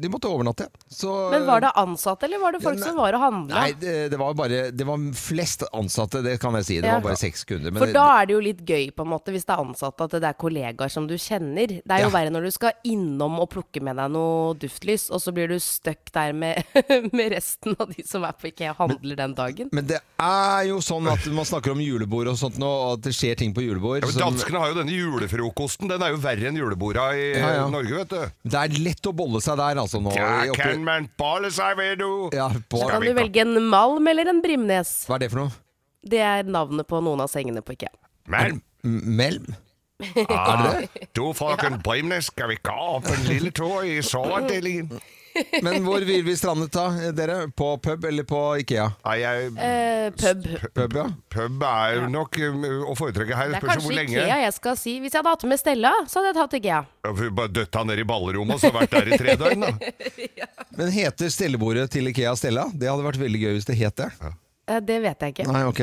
S1: de måtte overnatte. Så,
S5: Men var det ansatte, eller var det folk
S1: Ja, nei-
S5: som var og handla?
S1: Nei, det, det var bare Det var flest ansatte, det kan jeg si. Det
S5: Ja.
S1: var bare seks kunder. men
S5: For
S1: det-
S5: da er det jo litt gøy, på en måte, hvis det er ansatte, at det er kollegaer som du kjenner. Det er jo
S1: Ja.
S5: verre når du skal innom og plukke med deg noe duftlys, og så blir du stuck der med, <laughs> med resten av de som er på IKEA og handler den dagen.
S1: men det er jo sånn at man snakker om julebord og sånt nå, og at det skjer ting på julebord.
S2: Ja, men Danskene har jo denne julefrokosten. Den er jo verre enn juleborda i
S1: Ja, ja.
S2: Norge, vet du.
S1: det er lett å bolle seg der, altså. Nå,
S2: Ja, kan man bolle seg ved du?
S1: ja,
S5: Så kan du velge en Malm eller en Brimnes.
S1: Hva er det for noe?
S5: Det er navnet på noen av sengene på IKEA.
S2: Melm.
S1: Melm?
S2: Ah, du frøken Brimnes, skal vi gå opp en lille tur i <laughs> soveavdelingen?
S1: Men hvor vil vi strandet da, dere? På pub eller på Ikea?
S2: Nei, jeg,
S5: Eh, pub.
S1: Pub, ja.
S2: pub er jo nok um, å foretrekke her.
S5: Det er
S2: Spørs hvor
S5: kanskje
S2: lenge.
S5: Ikea jeg skal si. Hvis jeg hadde hatt med Stella, så hadde jeg tatt Ikea.
S2: Ja, for Bare døtta ned i ballrommet og så vært der i tre <laughs> døgn, da.
S1: Men heter stellebordet til Ikea Stella? Det hadde vært veldig gøy hvis det het det.
S5: Eh, Det vet jeg ikke.
S1: Nei, ok.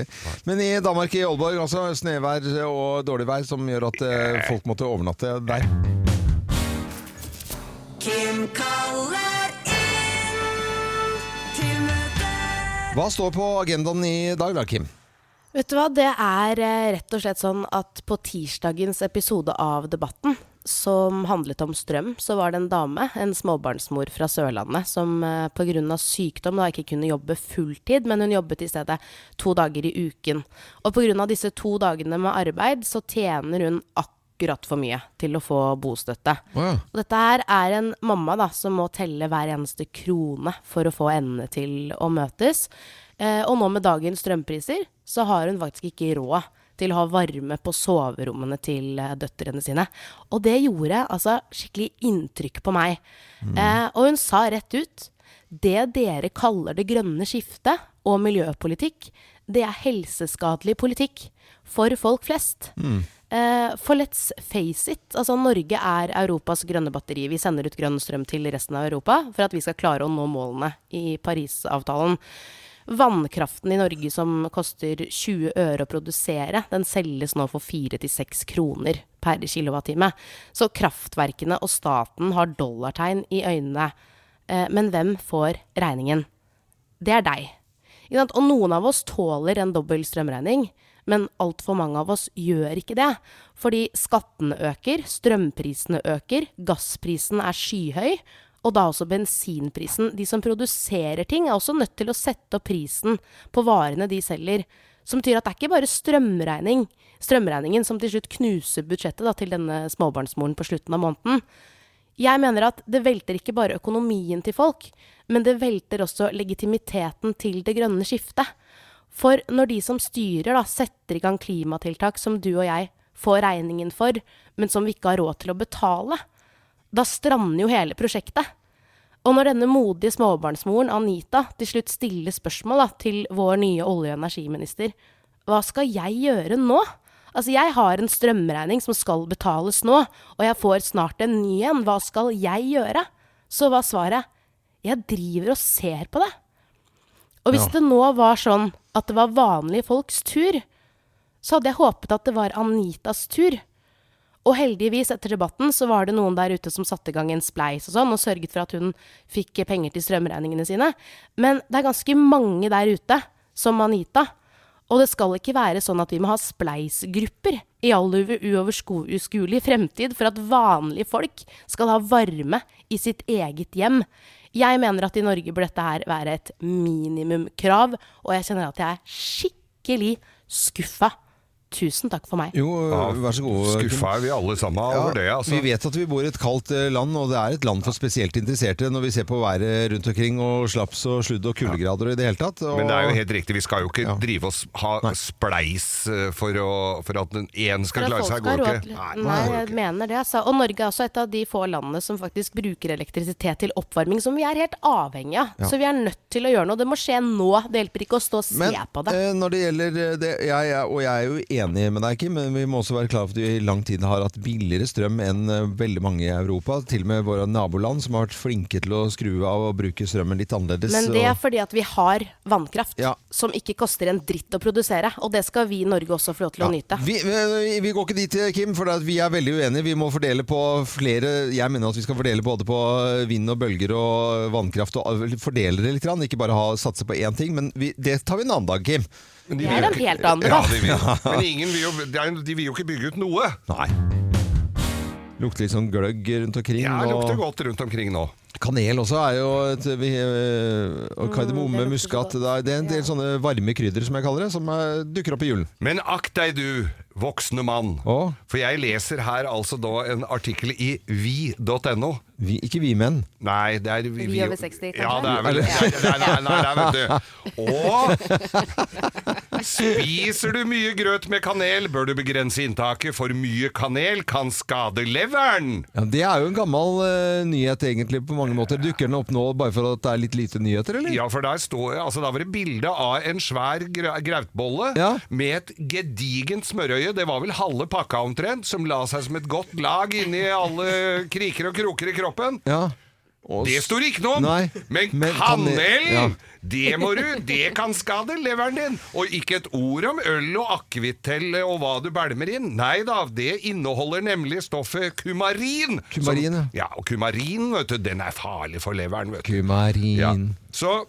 S1: Men i Danmark, i Aalborg, altså snøvær og dårlig vær som gjør at eh, folk måtte overnatte der.
S7: Kim kaller
S1: Hva står på agendaen i dag da, Kim?
S5: Vet du hva, det er eh, rett og slett sånn at på tirsdagens episode av Debatten, som handlet om strøm, så var det en dame, en småbarnsmor fra Sørlandet, som eh, pga. sykdom da ikke kunne jobbe fulltid, men hun jobbet i stedet to dager i uken. Og pga. disse to dagene med arbeid, så tjener hun akkurat for mye til å få bostøtte.
S1: Wow.
S5: Og dette her er en mamma da, som må telle hver eneste krone for å få endene til å møtes. Eh, og nå med dagens strømpriser, så har hun faktisk ikke råd til å ha varme på soverommene til eh, døtrene sine. Og det gjorde altså skikkelig inntrykk på meg. Eh, og hun sa rett ut det dere kaller det grønne skiftet og miljøpolitikk, det er helseskadelig politikk for folk flest. Eh, for let's face it, altså Norge er Europas grønne batteri. Vi sender ut grønn strøm til resten av Europa for at vi skal klare å nå målene i Parisavtalen. Vannkraften i Norge som koster 20 øre å produsere, den selges nå for 4-6 kroner per kilowattime. Så kraftverkene og staten har dollartegn i øynene. Eh, men hvem får regningen? Det er deg. Og noen av oss tåler en dobbel strømregning, men altfor mange av oss gjør ikke det. Fordi skattene øker, strømprisene øker, gassprisen er skyhøy, og da også bensinprisen. De som produserer ting, er også nødt til å sette opp prisen på varene de selger. Som betyr at det er ikke bare strømregning, strømregningen som til slutt knuser budsjettet da, til denne småbarnsmoren på slutten av måneden. Jeg mener at det velter ikke bare økonomien til folk, men det velter også legitimiteten til det grønne skiftet. For når de som styrer da, setter i gang klimatiltak som du og jeg får regningen for, men som vi ikke har råd til å betale, da strander jo hele prosjektet. Og når denne modige småbarnsmoren Anita til slutt stiller spørsmål da, til vår nye olje- og energiminister, hva skal jeg gjøre nå? Altså, jeg har en strømregning som skal betales nå, og jeg får snart en ny en. Hva skal jeg gjøre? Så var svaret, jeg driver og ser på det. Og hvis
S1: Ja.
S5: det nå var sånn at det var vanlige folks tur, så hadde jeg håpet at det var Anitas tur. Og heldigvis, etter debatten, så var det noen der ute som satte i gang en spleis og sånn, og sørget for at hun fikk penger til strømregningene sine. Men det er ganske mange der ute, som Anita. Og det skal ikke være sånn at vi må ha spleisgrupper i all uoverskuelig fremtid for at vanlige folk skal ha varme i sitt eget hjem. Jeg mener at i Norge bør dette her være et minimumkrav, og jeg kjenner at jeg er skikkelig skuffa. Tusen takk for meg.
S1: Jo, vær så god.
S2: Skuffa er vi alle sammen over det, altså.
S1: Vi vet at vi bor i et kaldt eh, land, og det er et land for spesielt interesserte når vi ser på været rundt omkring, og slaps og sludd og kuldegrader og i det hele tatt. Og...
S2: Men det er jo helt riktig, vi skal jo ikke
S1: Ja.
S2: drive oss ha spleis eh, for, å, for at én skal
S5: at
S2: klare seg, går ikke.
S5: Nei, jeg mener det. Altså. Og Norge er også et av de få landene som faktisk bruker elektrisitet til oppvarming, som vi er helt avhengig av.
S1: Ja.
S5: Så vi er nødt til å gjøre noe. Det må skje nå. Det hjelper ikke å stå og se
S1: Men
S5: på det.
S1: Men når det gjelder det, jeg, jeg, Og jeg er jo enig med deg, Kim, men vi må også være klar for at vi i lang tid har hatt billigere strøm enn eh, veldig mange i Europa. Til og med våre naboland som har vært flinke til å skru av og bruke strømmen litt annerledes.
S5: Men det er fordi at vi har vannkraft
S1: Ja.
S5: som ikke koster en dritt å produsere. Og det skal vi i Norge også få lov til å nyte.
S1: Vi, vi, vi går ikke dit, Kim, for vi er veldig uenige. Vi må fordele på flere Jeg mener at vi skal fordele både på vind og bølger og vannkraft. Og fordele det litt, ikke bare ha, satse på én ting. Men vi, det tar vi en annen dag, Kim.
S2: Men de
S5: Det
S2: vil
S5: er
S2: jo
S5: en
S2: ikke-
S5: helt annen
S2: Ja,
S5: debatt.
S2: de vil. <laughs> Men ingen vil jo, det er- de vil jo ikke bygge ut noe.
S1: Nei. Lukter litt sånn gløgg rundt omkring.
S2: Ja, det lukter godt rundt omkring nå.
S1: kanel også er jo et vi, eh, Og kardemomme,
S5: Mm,
S1: muskat. Det er, det er en del sånne varme krydder, som jeg kaller det, som dukker opp i julen.
S2: Men akt deg du, voksne mann.
S1: Å,
S2: For jeg leser her altså da en artikkel i vi.no.
S1: vi, ikke vi menn.
S2: Nei, det er vi,
S5: Vi over 60, kanskje?
S2: Ja, det er vel det. nei, nei, nei, nei, vet du. <laughs> Og Spiser du mye grøt med kanel, bør du begrense inntaket, for mye kanel kan skade leveren.
S1: Ja, det er jo en gammel eh, nyhet egentlig på mange måter. Dukker den opp nå bare for at det er litt lite nyheter, eller?
S2: Ja, for der står altså, Da var det bilde av en svær gra- grautbolle
S1: Ja.
S2: med et gedigent smørøye. Det var vel halve pakka omtrent, som la seg som et godt lag inni alle kriker og kroker i kroppen.
S1: Ja. Og
S2: Det står ikke noe om!
S1: Nei,
S2: Men,
S1: men
S2: kanel-
S1: ja.
S2: det må du! Det kan skade leveren din! Og ikke et ord om øl og akevitt og hva du bælmer inn. Nei da, det inneholder nemlig stoffet kumarin.
S1: Kumarin,
S2: som, ja. Og kumarin, vet du, den er farlig for leveren, vet du.
S1: Kumarin.
S2: Ja. Så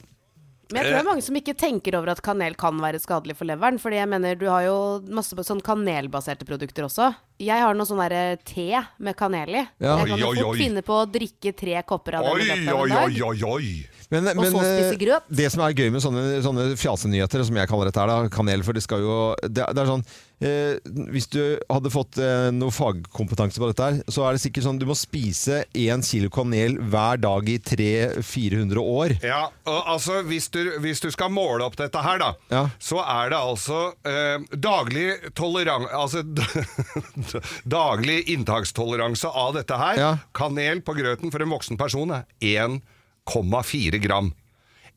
S5: Men jeg tror det er mange som ikke tenker over at kanel kan være skadelig for leveren. Fordi jeg mener, du har jo masse sånn kanelbaserte produkter også. Jeg har noe sånn derre te med kanel i.
S1: Ja.
S5: Jeg kan jo
S2: Oi, oi,
S5: fort finne på å drikke tre kopper av det
S2: Oi,
S5: i løpet av
S2: oi,
S5: en dag.
S2: oi, oi, oi.
S1: Men, men,
S5: så spise
S1: eh,
S5: grøt.
S1: Det som er gøy med sånne, sånne fjasenyheter, som jeg kaller dette her, da, kanel, for det skal jo Det, det er sånn eh, Hvis du hadde fått eh, noe fagkompetanse på dette her, så er det sikkert sånn du må spise én kilo kanel hver dag i 300-400 år.
S2: Ja, og altså hvis du, hvis du skal måle opp dette her, da,
S1: Ja.
S2: så er det altså eh, daglig tolerant... Altså <laughs> daglig inntakstoleranse av dette her.
S1: Ja.
S2: Kanel på grøten for en voksen person er 1,4 gram.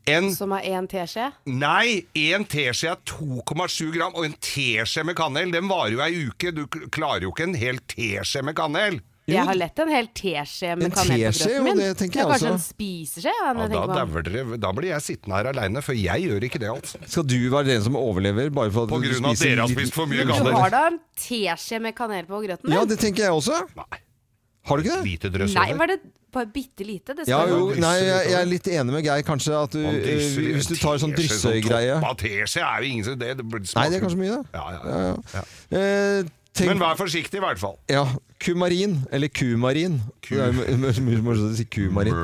S2: En
S5: Som er én teskje.
S2: Nei, en teskje er 2,7 gram, og en teskje med kanel, den varer jo ei uke. Du klarer jo ikke en hel teskje med kanel.
S5: Jeg har lett en hel teskje med
S1: En
S5: kanel på grøten min.
S1: det tenker jeg
S5: Kanskje
S1: også.
S5: en spiseskje? Ja,
S2: da, dauer dere, da blir jeg sittende her aleine, for jeg gjør ikke det, altså.
S1: Skal du være den som overlever bare for at
S2: På
S1: du
S2: grunn av at dere har spist for mye
S5: kanel. du har da en teskje med kanel på grøten
S1: Ja, det tenker jeg også.
S2: Nei,
S1: Har du ikke det?
S2: lite drøss
S5: Nei, var det bare bitte lite? Det
S1: Ja,
S5: skal
S1: jo, nei, jeg, jeg er litt enig med Geir, kanskje, at du,
S2: Man
S1: eh, hvis du tar sånn
S2: teskje,
S1: dryssegreie
S2: topp av teskje er jo ingen som det, det
S1: Nei, det er kanskje mye,
S2: ja, Ja,
S1: ja.
S2: ja.
S1: ja. Eh, tenk,
S2: Men vær forsiktig, i hvert fall.
S1: Ja, kumarin, eller kumarin. Det er morsomt å si kumarin.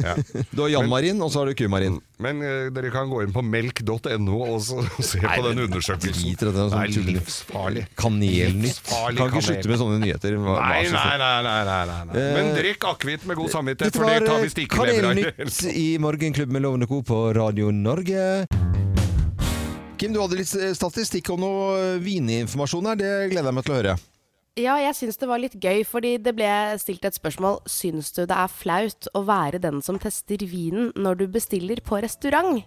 S2: Ja. <laughs>
S1: Du har Jan-Marin, og så har du kumarin.
S2: Men eh, dere kan gå inn på melk.no og se på den undersøkelsen.
S1: driter det, er
S2: Det
S1: sånn
S2: er livsfarlig.
S1: Kanelnytt. Kan ikke
S2: kanel.
S1: slutte med sånne nyheter.
S2: Nei, nei, nei, nei, nei, nei.
S1: Eh,
S2: Men drikk akevitt med god samvittighet, for det tar vi stikkelever av.
S1: Kanelnytt i Morgenklubben med Lovende Co. på Radio Norge. Kim, du hadde litt statistikk og noe eh, vininformasjon her. Det gleder jeg meg til å høre.
S5: Ja, jeg syns det var litt gøy, fordi det ble stilt et spørsmål. Syns du det er flaut å være den som tester vinen når du bestiller på restaurant?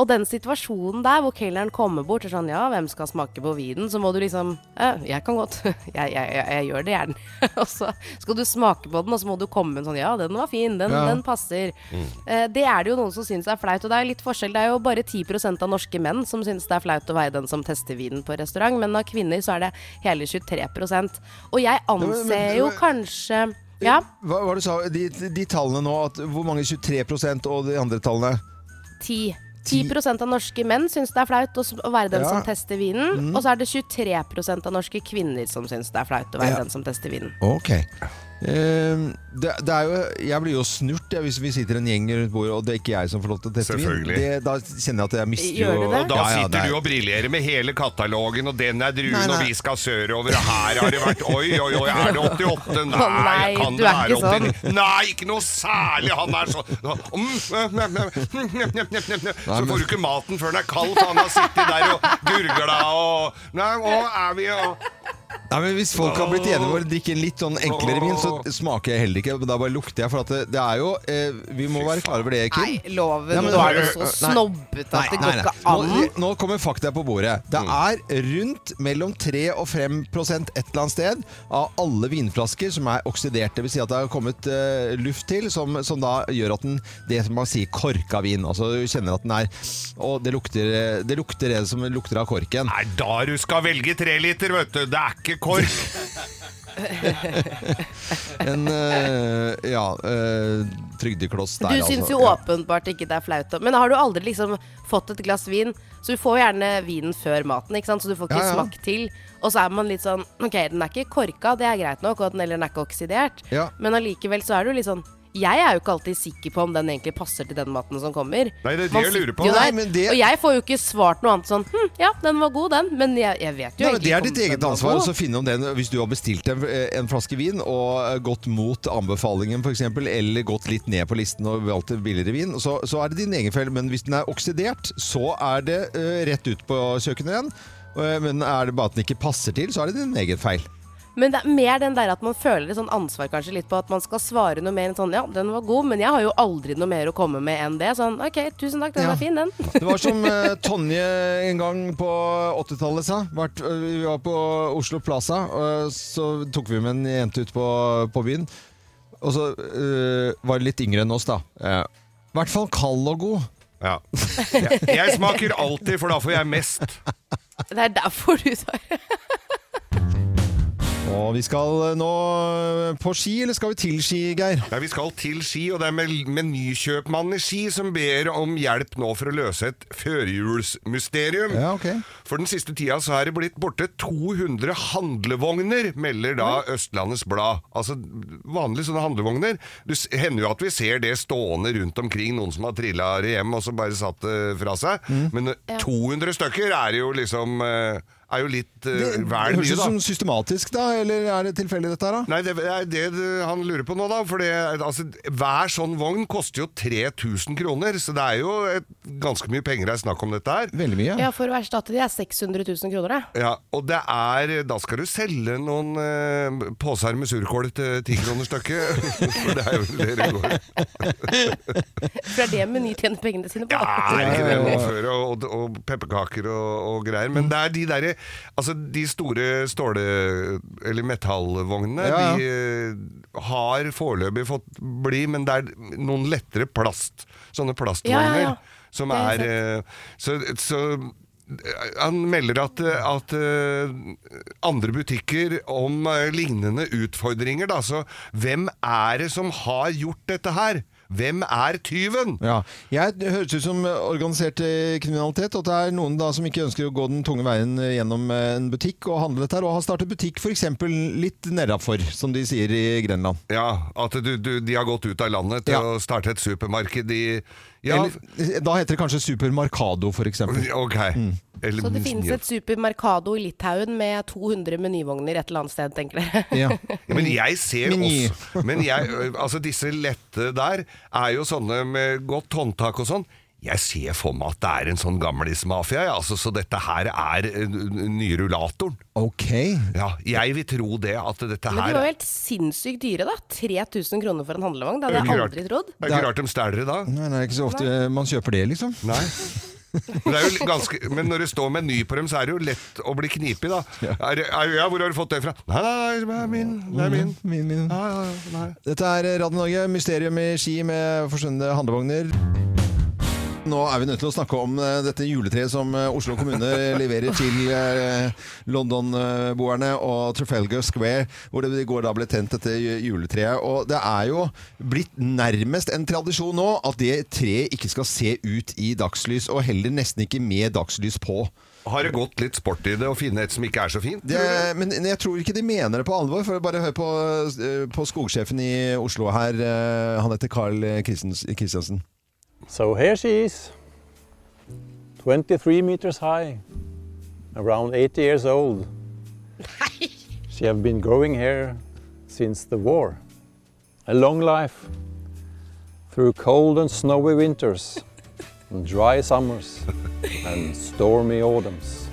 S5: Og den situasjonen der hvor kelneren kommer bort og sånn Ja, hvem skal smake på vinen? Så må du liksom Ja, jeg kan godt. <laughs> Jeg, jeg, jeg, jeg gjør det gjerne. <laughs> og så skal du smake på den, og så må du komme med en sånn Ja, den var fin. Den,
S1: Ja.
S5: den passer. Eh, det er det jo noen som syns er flaut. Og det er litt forskjell. Det er jo bare 10% av norske menn som syns det er flaut å være den som tester vinen på restaurant. Men av kvinner så er det hele 23 Og jeg
S1: men-
S5: anser jo kanskje Ja.
S1: Hva var det du sa? De, de tallene nå, at hvor mange 23% og de andre tallene?
S5: 10. 10% av norske menn syns det er flaut å være den
S1: Ja.
S5: som tester vinen. Og så er det 23% av norske kvinner som syns det er flaut å være
S1: Ja.
S5: den som tester vinen.
S1: Ok. Ehm, det, det er jo, jeg blir jo snurt jeg, hvis vi sitter en gjeng rundt bordet, og det er ikke jeg som får lov til å teste vin. Det, da kjenner jeg at jeg mister
S5: Gjør du
S1: jo-
S5: det?
S2: Og da
S1: Ja, ja,
S2: sitter
S1: er-
S2: du og briljerer med hele katalogen, og den er druen,
S1: Nei, nei.
S2: og vi skal sørover, og her har det vært Oi, oi, oi, er det 88? Nei,
S5: Nei,
S2: kan
S5: du
S2: det være
S5: ikke sånn.
S2: Nei, ikke noe særlig, han er sånn. Så får du ikke maten før den er kald, for han har sittet der og gurgla og Nei, og er vi og
S1: Nei, men Hvis folk har blitt enige om å drikke en litt sånn enklere vin, så smaker jeg heller ikke. Da bare lukter jeg. For at det, det er jo eh, Vi må være klare over det, Kim.
S5: Nei, loven.
S1: Ja, men-
S5: nå er du så
S1: Nei.
S5: snobbete at det går ikke
S1: Nå,
S5: an.
S1: nå kommer fakta på bordet. Det er rundt mellom 3 og 5 et eller annet sted av alle vinflasker som er oksidert. Det vil si at det har kommet eh, luft til som, som da gjør at den Det som man sier korka vin. Altså du kjenner at den er Og det lukter, det lukter det som lukter av korken.
S2: Nei, da du skal velge tre liter, vet du. Det er ikke kork. <laughs>
S1: En uh, ja, uh, trygdekloss der,
S5: Du syns
S1: altså.
S5: jo
S1: Ja.
S5: åpenbart ikke det er flaut. Men har du aldri liksom fått et glass vin, så du får gjerne vinen før maten, ikke sant? så du får ikke
S1: Ja, ja.
S5: smak til. Og så er man litt sånn Ok, den er ikke korka, det er greit nok, og den, eller den er ikke oksidert.
S1: Ja.
S5: Men allikevel så er du litt sånn jeg er jo ikke alltid sikker på om den egentlig passer til den maten som kommer.
S2: Nei, det er det jeg lurer på.
S1: Nei, men det-
S5: Og jeg får jo ikke svart noe annet sånn Hm, ja, den var god, den. Men jeg, jeg vet jo
S1: Nei,
S5: egentlig
S1: det er ditt eget ansvar å finne om den Hvis du har bestilt en, en flaske vin og eh, gått mot anbefalingen f.eks., eller gått litt ned på listen og valgt billigere vin, så, så er det din egen feil. Men hvis den er oksidert, så er det uh, rett ut på kjøkkenet igjen. Uh, Men er det bare at den ikke passer til, så er det din egen feil.
S5: Men det er mer den der at man føler et sånn ansvar kanskje litt på at man skal svare noe mer enn sånn Ja, den var god, men jeg har jo aldri noe mer å komme med enn det. Sånn OK, tusen takk, den
S1: Ja.
S5: var fin, den.
S1: Det var som eh, Tonje en gang på 80-tallet sa. Vært, eh, vi var på Oslo Plaza, og så tok vi med en jente ut på, på byen. Og så uh, var det litt yngre enn oss, da. I I hvert fall kald og god.
S2: Ja. Jeg, jeg smaker alltid, for da får jeg mest.
S5: Det er derfor du tar <laughs>
S1: Og vi skal eh, nå eh, på ski, eller skal vi til ski, Geir?
S2: Nei, Vi skal til Ski, og det er med menykjøpmannen i Ski som ber om hjelp nå for å løse et førjulsmysterium.
S1: Ja, okay.
S2: For den siste tida så er det blitt borte 200 handlevogner, melder da Østlandets Blad. Altså vanlige sånne handlevogner. Det hender jo at vi ser det stående rundt omkring, noen som har trilla det hjem og så bare satt det fra seg. Men eh, 200 stykker er jo liksom eh, er jo litt eh,
S1: Det
S2: da.
S1: høres
S2: mye,
S1: ut som systematisk, da, eller er det tilfeldig dette her, da?
S2: Nei, det er det det han lurer på nå, da. For det, altså, hver sånn vogn koster jo 3000 kroner, så det er jo et, ganske mye penger det er snakk om dette her.
S1: Veldig mye.
S5: Ja, for å erstatte de er 600 000 kroner, det.
S2: Ja, og det er Da skal du selge noen uh, poser med surkål til ti kroner stykket. <laughs> For det er jo det det går.
S5: For det er det Meny tjener pengene sine på.
S2: Ja, det er ikke det nå før? Og, og, og pepperkaker og, og greier. Men det er de derre Altså, de store ståle- eller metallvognene,
S1: Ja, ja.
S2: de eh, har foreløpig fått bli, men det er noen lettere plast. Sånne plastvogner.
S5: Ja, ja, ja.
S2: Som
S5: Det har
S2: er
S5: jeg
S2: eh, Så, så eh, han melder at, at eh, andre butikker om eh, lignende utfordringer, da. Så hvem er det som har gjort dette her? Hvem er tyven?
S1: Ja. Jeg det høres ut som organisert eh, kriminalitet, og at det er noen da som ikke ønsker å gå den tunge veien eh, gjennom eh, en butikk og handle dette her, og har startet butikk f.eks. litt nedafor, som de sier i Grenland.
S2: Ja, at du, du, de har gått ut av landet til
S1: Ja.
S2: å starte et supermarked i Ja,
S1: Eller, da heter det kanskje Supermarkado, f.eks.
S2: ok. Eller,
S5: Så det finnes et supermercado i Litauen med 200 menyvogner et eller annet sted, tenker dere. <laughs>
S1: Ja.
S2: Ja, men jeg ser også Men jeg, altså disse lette der er jo sånne med godt håndtak og sånn. Jeg ser for meg at det er en sånn gamlismafia, ja, altså, så dette her er ø, nye rullatoren.
S1: Ok.
S2: Ja, jeg vil tro det, at dette her
S5: Men de var jo helt sinnssykt dyre, da. 3000 kroner for en handlevogn. Det
S2: er
S5: hadde jeg aldri trodd.
S2: Det er ikke rart de stjeler det da.
S1: Nei, det er ikke så ofte man kjøper det, liksom.
S2: Nei. Men, det er jo ganske, men når det står Meny på dem, så er det jo lett å bli knipig, da. Er, er, ja, hvor har du fått det fra? Nei, nei, nei, det er min. Det er min.
S1: Min, min.
S2: Ja, ja, ja, nei.
S1: Dette er Radio Norge, mysterium i Ski med forsvunne handlevogner. Nå er vi nødt til å snakke om eh, dette juletreet som eh, Oslo kommune <laughs> leverer til eh, London-boerne og Trafalgar Square, hvor det i går da ble tent dette juletreet. Og det er jo blitt nærmest en tradisjon nå at det treet ikke skal se ut i dagslys, og heller nesten ikke med dagslys på.
S2: Har det gått litt sport i det å finne et som ikke er så fint?
S1: Det, men jeg tror ikke de mener det på alvor. For bare hør på, på skogsjefen i Oslo her. Han heter Carl Kristiansen.
S11: So here she is, 23 meters high, around 80 years old. <laughs> She have been growing here since the war. A long life, through cold and snowy winters, <laughs> and dry summers, and stormy autumns.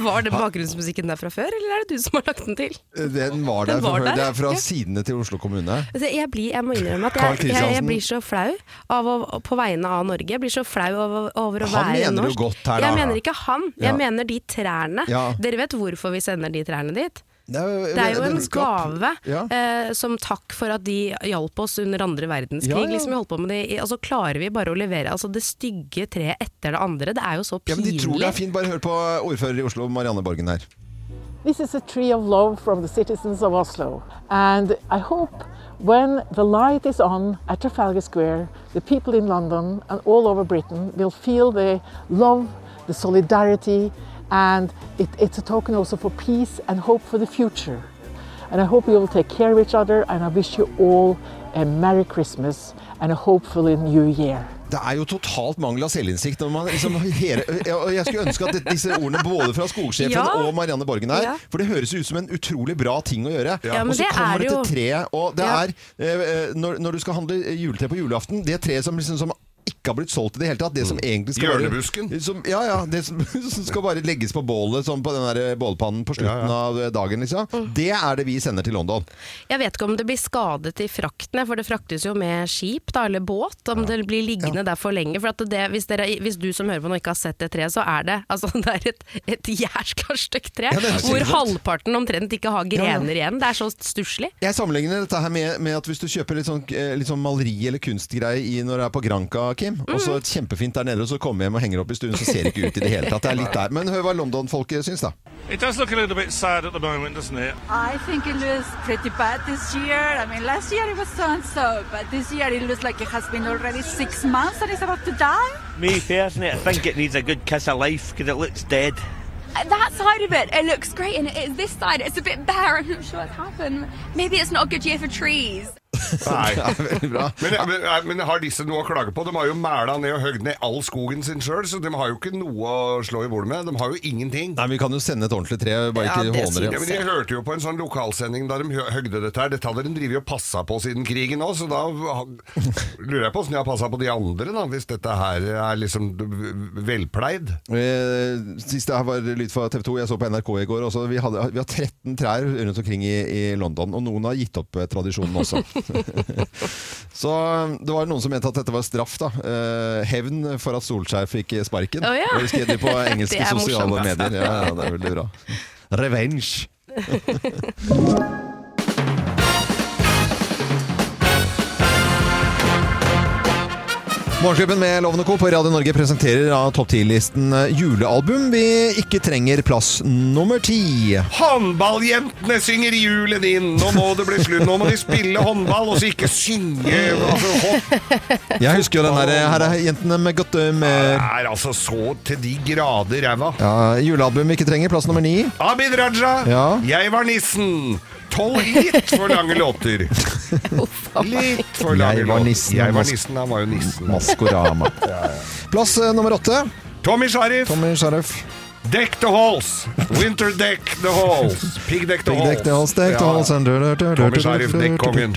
S5: Var det bakgrunnsmusikken der fra før, eller er det du som har lagt den til?
S1: Den var der
S5: Den
S1: fra
S5: var
S1: før.
S5: der,
S1: Det er fra
S5: ja.
S1: sidene til Oslo kommune.
S3: Altså, jeg, blir, jeg må innrømme at jeg, jeg, jeg blir så flau av å, på vegne av Norge. Jeg blir så flau over, over å
S1: Han
S3: være
S1: mener jo godt her, da.
S3: Jeg mener ikke han, jeg
S1: Ja.
S3: mener de trærne.
S1: Ja.
S3: Dere vet hvorfor vi sender de trærne dit?
S1: Det er,
S3: Det er jo en gave
S1: Ja.
S3: eh, som takk for at de hjalp oss under andre verdenskrig.
S1: Ja, ja.
S3: Liksom, vi holdt på med det. Altså, klarer vi bare å levere altså, det stygge treet etter det andre? Det er jo så
S1: Ja, men
S3: pinlig.
S1: de tror det er fint. Bare hør på ordfører i Oslo, Marianne Borgen her.
S12: This is a tree of love from the citizens of Oslo. And I hope when the light is on at Trafalgar Square, the people in London and all over Britain will feel the love, the solidarity, and it, it's a token also for peace and hope for the future. And I hope you will take care of each other, and I wish you all a Merry Christmas and a hopefully New Year.
S1: Det er jo totalt mangel av selvinnsikt. Når man liksom hele, og jeg skulle ønske at disse ordene både fra skogsjefen
S3: Ja.
S1: og Marianne Borgen her
S3: Ja.
S1: For det høres ut som en utrolig bra ting å gjøre.
S3: Ja,
S1: og så kommer
S3: er
S1: det
S3: jo-
S1: til treet, og det
S3: Ja.
S1: er eh, når, når du skal handle juletre på julaften, det treet som liksom som ikke har blitt solgt i det hele tatt. Det som egentlig skal
S2: Hjørnebusken.
S1: Bare, som, ja, ja. Det som, <laughs> som skal bare legges på bålet, sånn på den der bålpannen på slutten av dagen, liksom. Det er det vi sender til London.
S3: Jeg vet ikke om det blir skadet i fraktene, for det fraktes jo med skip da, eller båt. Om det blir liggende der for lenge. For at det, hvis, dere, hvis du som hører på nå ikke har sett det treet, så er det, altså, <laughs> det er et, et jæskla stygt tre.
S1: Ja,
S3: hvor halvparten omtrent ikke har grener igjen. Det er så stusslig.
S1: Jeg sammenligner dette her med, med at hvis du kjøper litt sånn, eh, litt sånn maleri eller kunstgreie når du er på Granca, Kim, og så kjempefint der nede, og så kommer hjem og henger opp i stuen, så ser det ikke ut i det hele tatt. Det er litt der. Men hør hva London-folket syns, da.
S13: It does look a little bit sad at the moment, doesn't it?
S14: I think it looks pretty bad this year. I mean, last year it was so and so, but this year it looks like it has been already six months and it's about to die.
S15: Me personally, I think it needs a good kiss of life because it looks dead.
S16: That side of it, it looks great, and it is this side, it's a bit bare. I'm not sure what's happened. Maybe it's not a good year for trees.
S2: Nei. <laughs> Men, men, men har disse noe å klage på? De har jo mæla ned og høgd ned all skogen sin sjøl, så de har jo ikke noe å slå i bordet med. De har jo ingenting.
S1: Nei, Vi kan jo sende et ordentlig tre, bare
S2: Ja,
S1: ikke
S2: det Ja, men Jeg hørte jo på en sånn lokalsending da de høgde dette her. Dette hadde de drevet og passa på siden krigen òg, så da lurer jeg på åssen de har passa på de andre, da, hvis dette her er liksom velpleid.
S1: Eh, Sist det her var lyd fra TV 2, jeg så på NRK i går også. Vi, hadde, vi har 13 trær rundt omkring i, i London, og noen har gitt opp eh, tradisjonen også. <laughs> <laughs> så det var noen som mente at dette var straff, da. Eh, hevn for at Solskjær fikk sparken.
S3: Oh, ja.
S1: Skrev de på <laughs> engelske sosiale
S3: morsomt.
S1: medier. Ja, ja, det er veldig bra. <laughs> Revenge. Morgenklubben med Lovende Co. på Radio Norge presenterer av topp 10-listen eh, julealbum vi ikke trenger plass nummer ti.
S2: Håndballjentene synger julen inn! Nå må det bli slutt! Nå må de spille håndball, og så ikke synge altså, hopp.
S1: Jeg husker jo den eh, Her er jentene med godt humør.
S2: Det er altså så til de grader ræva.
S1: Ja, julealbum vi ikke trenger, plass nummer ni.
S2: Abid Raja,
S1: Ja.
S2: jeg var nissen. Tolv litt for lange låter. <laughs> Litt for lange
S1: Jeg var
S2: låter.
S1: nissen,
S2: Jeg var
S1: mas-
S2: nissen, han var jo nissen.
S1: Maskorama. Plass eh, nummer åtte.
S2: Tommy Sharif.
S1: Tommy Sharif.
S2: Deck the halls. Winter deck the halls. Piggdeck the
S1: Big
S2: halls.
S1: Deck the Halls, Deck the Halls
S2: Tommy Sharif, dekkongen.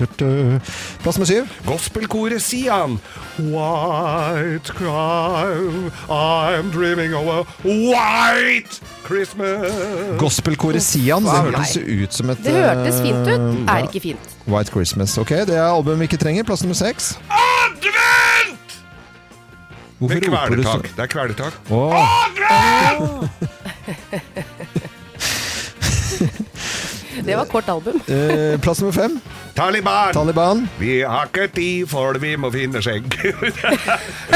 S1: Plass med syv.
S2: Gospelkoret Sian. White crime, I'm dreaming of a white Christmas.
S1: Gospelkoret Sian. Det hørtes ut som et
S5: Det hørtes fint ut.
S1: eh,
S5: Er ikke fint.
S1: White Christmas. Ok, det er album vi ikke trenger. Plass nummer seks.
S2: Advent!
S1: Hvorfor du så?
S2: kvelertak. Det er kvelertak.
S1: Åh. <laughs>
S5: Det var kort album. <laughs>
S1: Eh, plass nummer fem.
S2: Taliban.
S1: Taliban.
S2: Vi har ikke tid, for vi må finne skjegg. <laughs>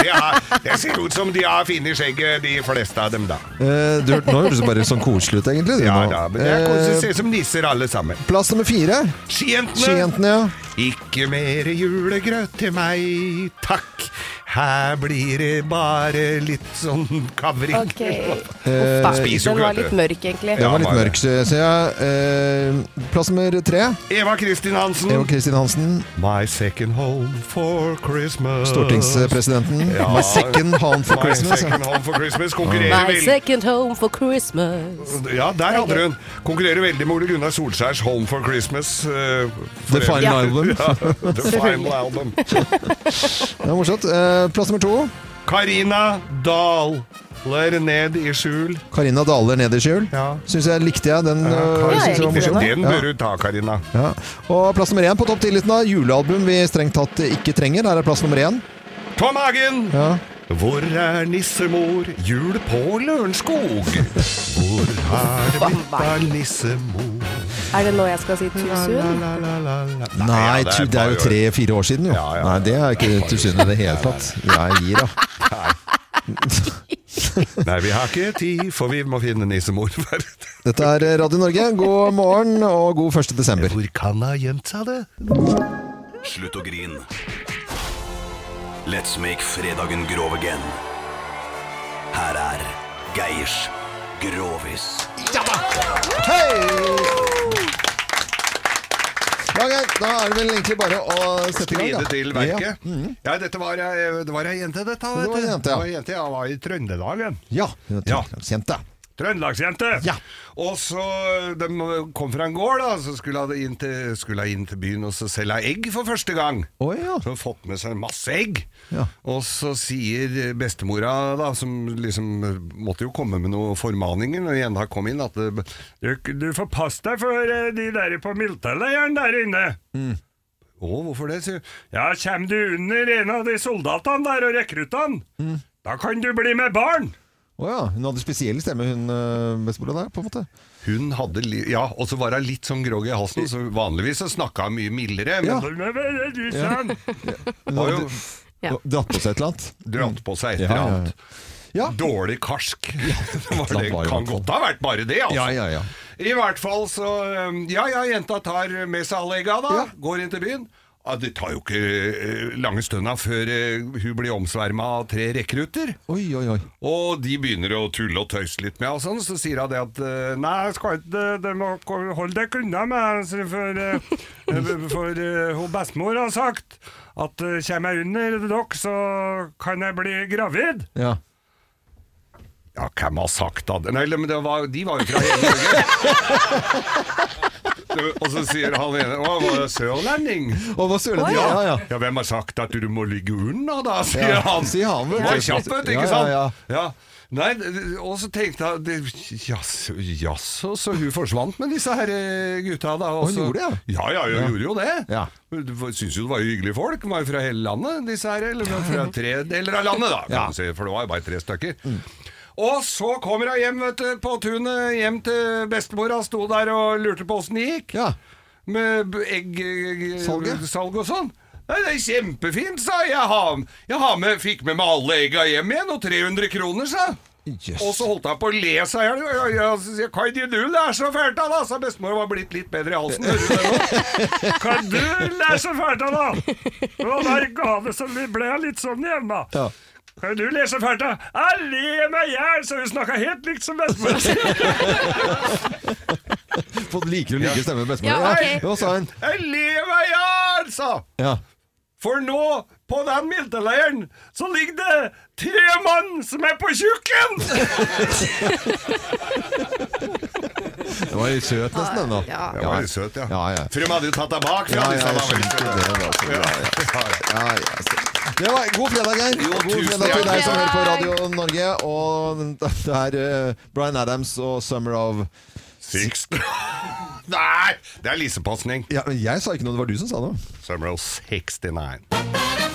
S2: de har, det ser ut som de har funnet skjegget, de fleste av dem, da.
S1: Eh, du, nå høres det bare sånn koselig ut, egentlig. du,
S2: Ja
S1: nå.
S2: da, men det er koselig.
S1: Eh,
S2: ser ut som nisser alle sammen.
S1: Plass nummer fire.
S2: Skijentene.
S1: Skijentene, ja.
S2: Ikke mer julegrøt til meg, takk. Her blir det bare litt sånn kavring.
S5: Okay.
S1: Eh,
S2: spiser jo
S5: Den var litt mørk, egentlig.
S1: Den var litt mørk, ser jeg. Eh, plass nummer tre.
S2: Eva Kristin Hansen.
S1: Eva Kristin Hansen,
S2: My second home for Christmas.
S1: stortingspresidenten.
S2: Ja.
S1: My second home for
S2: My
S1: Christmas.
S2: second home for Christmas konkurrerer
S5: My second home for Christmas.
S2: Ja, der hadde hun. Konkurrerer veldig med Ole Gunnar Solskjærs Home for Christmas. Uh, for
S1: The final album. <laughs>
S2: Ja, the final album.
S1: Det er morsomt. Eh, plass nummer to.
S2: Karina Daler ned i skjul.
S1: Karina Daler ned i skjul.
S2: Ja.
S1: Syns jeg likte jeg den.
S2: Ja,
S1: øh, jeg jeg
S2: den bør du ta, Karina.
S1: Ja. Og plass nummer én på topp 10-listen av julealbum vi strengt tatt ikke trenger. Her er plass nummer én.
S2: Tom Hagen!
S1: Ja.
S2: Hvor er nissemor? Jul på Lørenskog. <laughs> Hvor er det blitt av nissemor?
S5: Er det nå jeg skal si tusen?
S1: Nei, tu- det er jo tre-fire år siden, jo.
S2: Ja, ja.
S1: Nei, det er ikke til i det hele tatt. Jeg gir, da. <laughs>
S2: Nei, vi har ikke tid, for vi må finne nissemor.
S1: Dette er Radio Norge. God morgen og god 1. desember.
S2: Hvor kan ha gjemt seg det?
S17: Slutt å grin. Let's make fredagen grov again. Her er Geirs Grovis.
S1: Ja, Geir, da er det vel egentlig bare å sette i gang.
S2: Skride til verket.
S1: Ja. Mhm.
S2: Ja, dette var, det var ei jente, dette.
S1: Det var
S2: en
S1: ei jente, ja.
S2: Det var en jente, Jeg var i Trøndelagen.
S1: Ja, hun er
S2: Ja.
S1: Trøndelagsjente.
S2: Ja. Og så De kom fra en gård, da, så skulle hun inn inn til byen og så selge egg for første gang. Så hun fått med seg masse egg. Og så sier bestemora, da, som liksom måtte jo komme med noen formaninger når Jenna kom inn, at du, du får passe deg for eh, de der på militærleiren der inne. Å, hvorfor det? sier hun. Ja, kommer du under en av de soldatene der og rekruttene, da kan du bli med barn.
S1: Å ja. Hun hadde spesiell stemme, hun øh, bestemora der, på en måte.
S2: Hun hadde li Ja, og så var hun litt sånn groggy i halsen, så vanligvis så snakka hun mye mildere. Men
S1: Ja. Ja. <laughs> Hun hadde
S2: jo
S1: dratt på seg et eller annet.
S2: dratt på seg et
S1: Ja,
S2: eller
S1: ja, ja.
S2: annet. Dårlig karsk. <laughs> Det kan godt ha vært bare det, altså.
S1: Ja, ja, ja.
S2: I hvert fall så Ja, ja, jenta tar med seg alle egga, da. Går inn til byen. Ja, det tar jo ikke eh, lange stunda før eh, hun blir omsverma av tre rekrutter.
S1: Oi, oi, oi.
S2: Og de begynner å tulle og tøyse litt med og sånn, så sier hun det at eh, Nei, jeg skal ikke de må holde deg unna meg, for, <laughs> for hun bestemor har sagt at kommer jeg under dere, så kan jeg bli gravid.
S1: Ja.
S2: Ja, hvem har sagt det? Nei, men det var, de var jo fra hele Norge. <laughs> Og så sier han ene Å, var det sørlending?
S1: Å, var sørlending, ja, ja.
S2: ja, hvem har sagt at du må ligge under, da? Sier
S1: Ja,
S2: han.
S1: sier han, vel.
S2: Var kjapp, vet du,
S1: Ja,
S2: ikke
S1: ja,
S2: sant?
S1: ja.
S2: Ja. Nei, og så tenkte jeg Jaså, jaså, så hun forsvant med disse her eh, gutta, da. og
S1: hun gjorde det,
S2: ja? Ja, hun
S1: Ja.
S2: gjorde jo det.
S1: Ja.
S2: Syns jo det var hyggelige folk. De var jo fra hele landet, disse her. Eller fra tre deler av landet, da,
S1: Ja.
S2: si, for det var jo bare tre stykker. Og så kommer hun hjem vet du, på tunet, hjem til bestemora, sto der og lurte på åssen det gikk. Ja. Med eggsalg salg og sånn. Nei, det er kjempefint, sa jeg. Jeg, har, jeg har med, fikk med meg alle egga hjem igjen, og 300 kroner, sa Og så holdt han på å le seg i hjel. Jeg, er det du så fælt da? sa bestemor var blitt litt bedre i halsen. Du <laughs>
S13: lærer så fælt da? Var der ga det så ble jeg litt sånn hjemme.
S1: Ja.
S13: Hva du lese fælt da? Jeg ler meg i hjel, så hun snakka helt likt som bestemor. <laughs>
S1: Fått likere og likere stemme enn bestemor.
S13: Ja, ok.
S1: Hva sa hun?
S2: Jeg ler meg i hjel, sa
S1: Ja.
S2: For nå, på den milteleiren, så ligger det tre mann som er på tjukken! <laughs>
S1: Det var litt søt nesten, den da.
S2: Ja. Det var litt søt, ja.
S1: ja, ja.
S2: Fru, hadde jo tatt deg bak
S1: Ja, ja, jeg skjønte det. ja. Ja, ja, så- Det var God fredag, Geir.
S2: Jo,
S1: God fredag til deg som hører på Radio Norge. Og det er eh, Bryan Adams og 'Summer of
S2: Six. <laughs> Nei, det er lisepasning.
S1: Ja, jeg sa ikke noe, det var du som sa det.
S2: Summer of 69.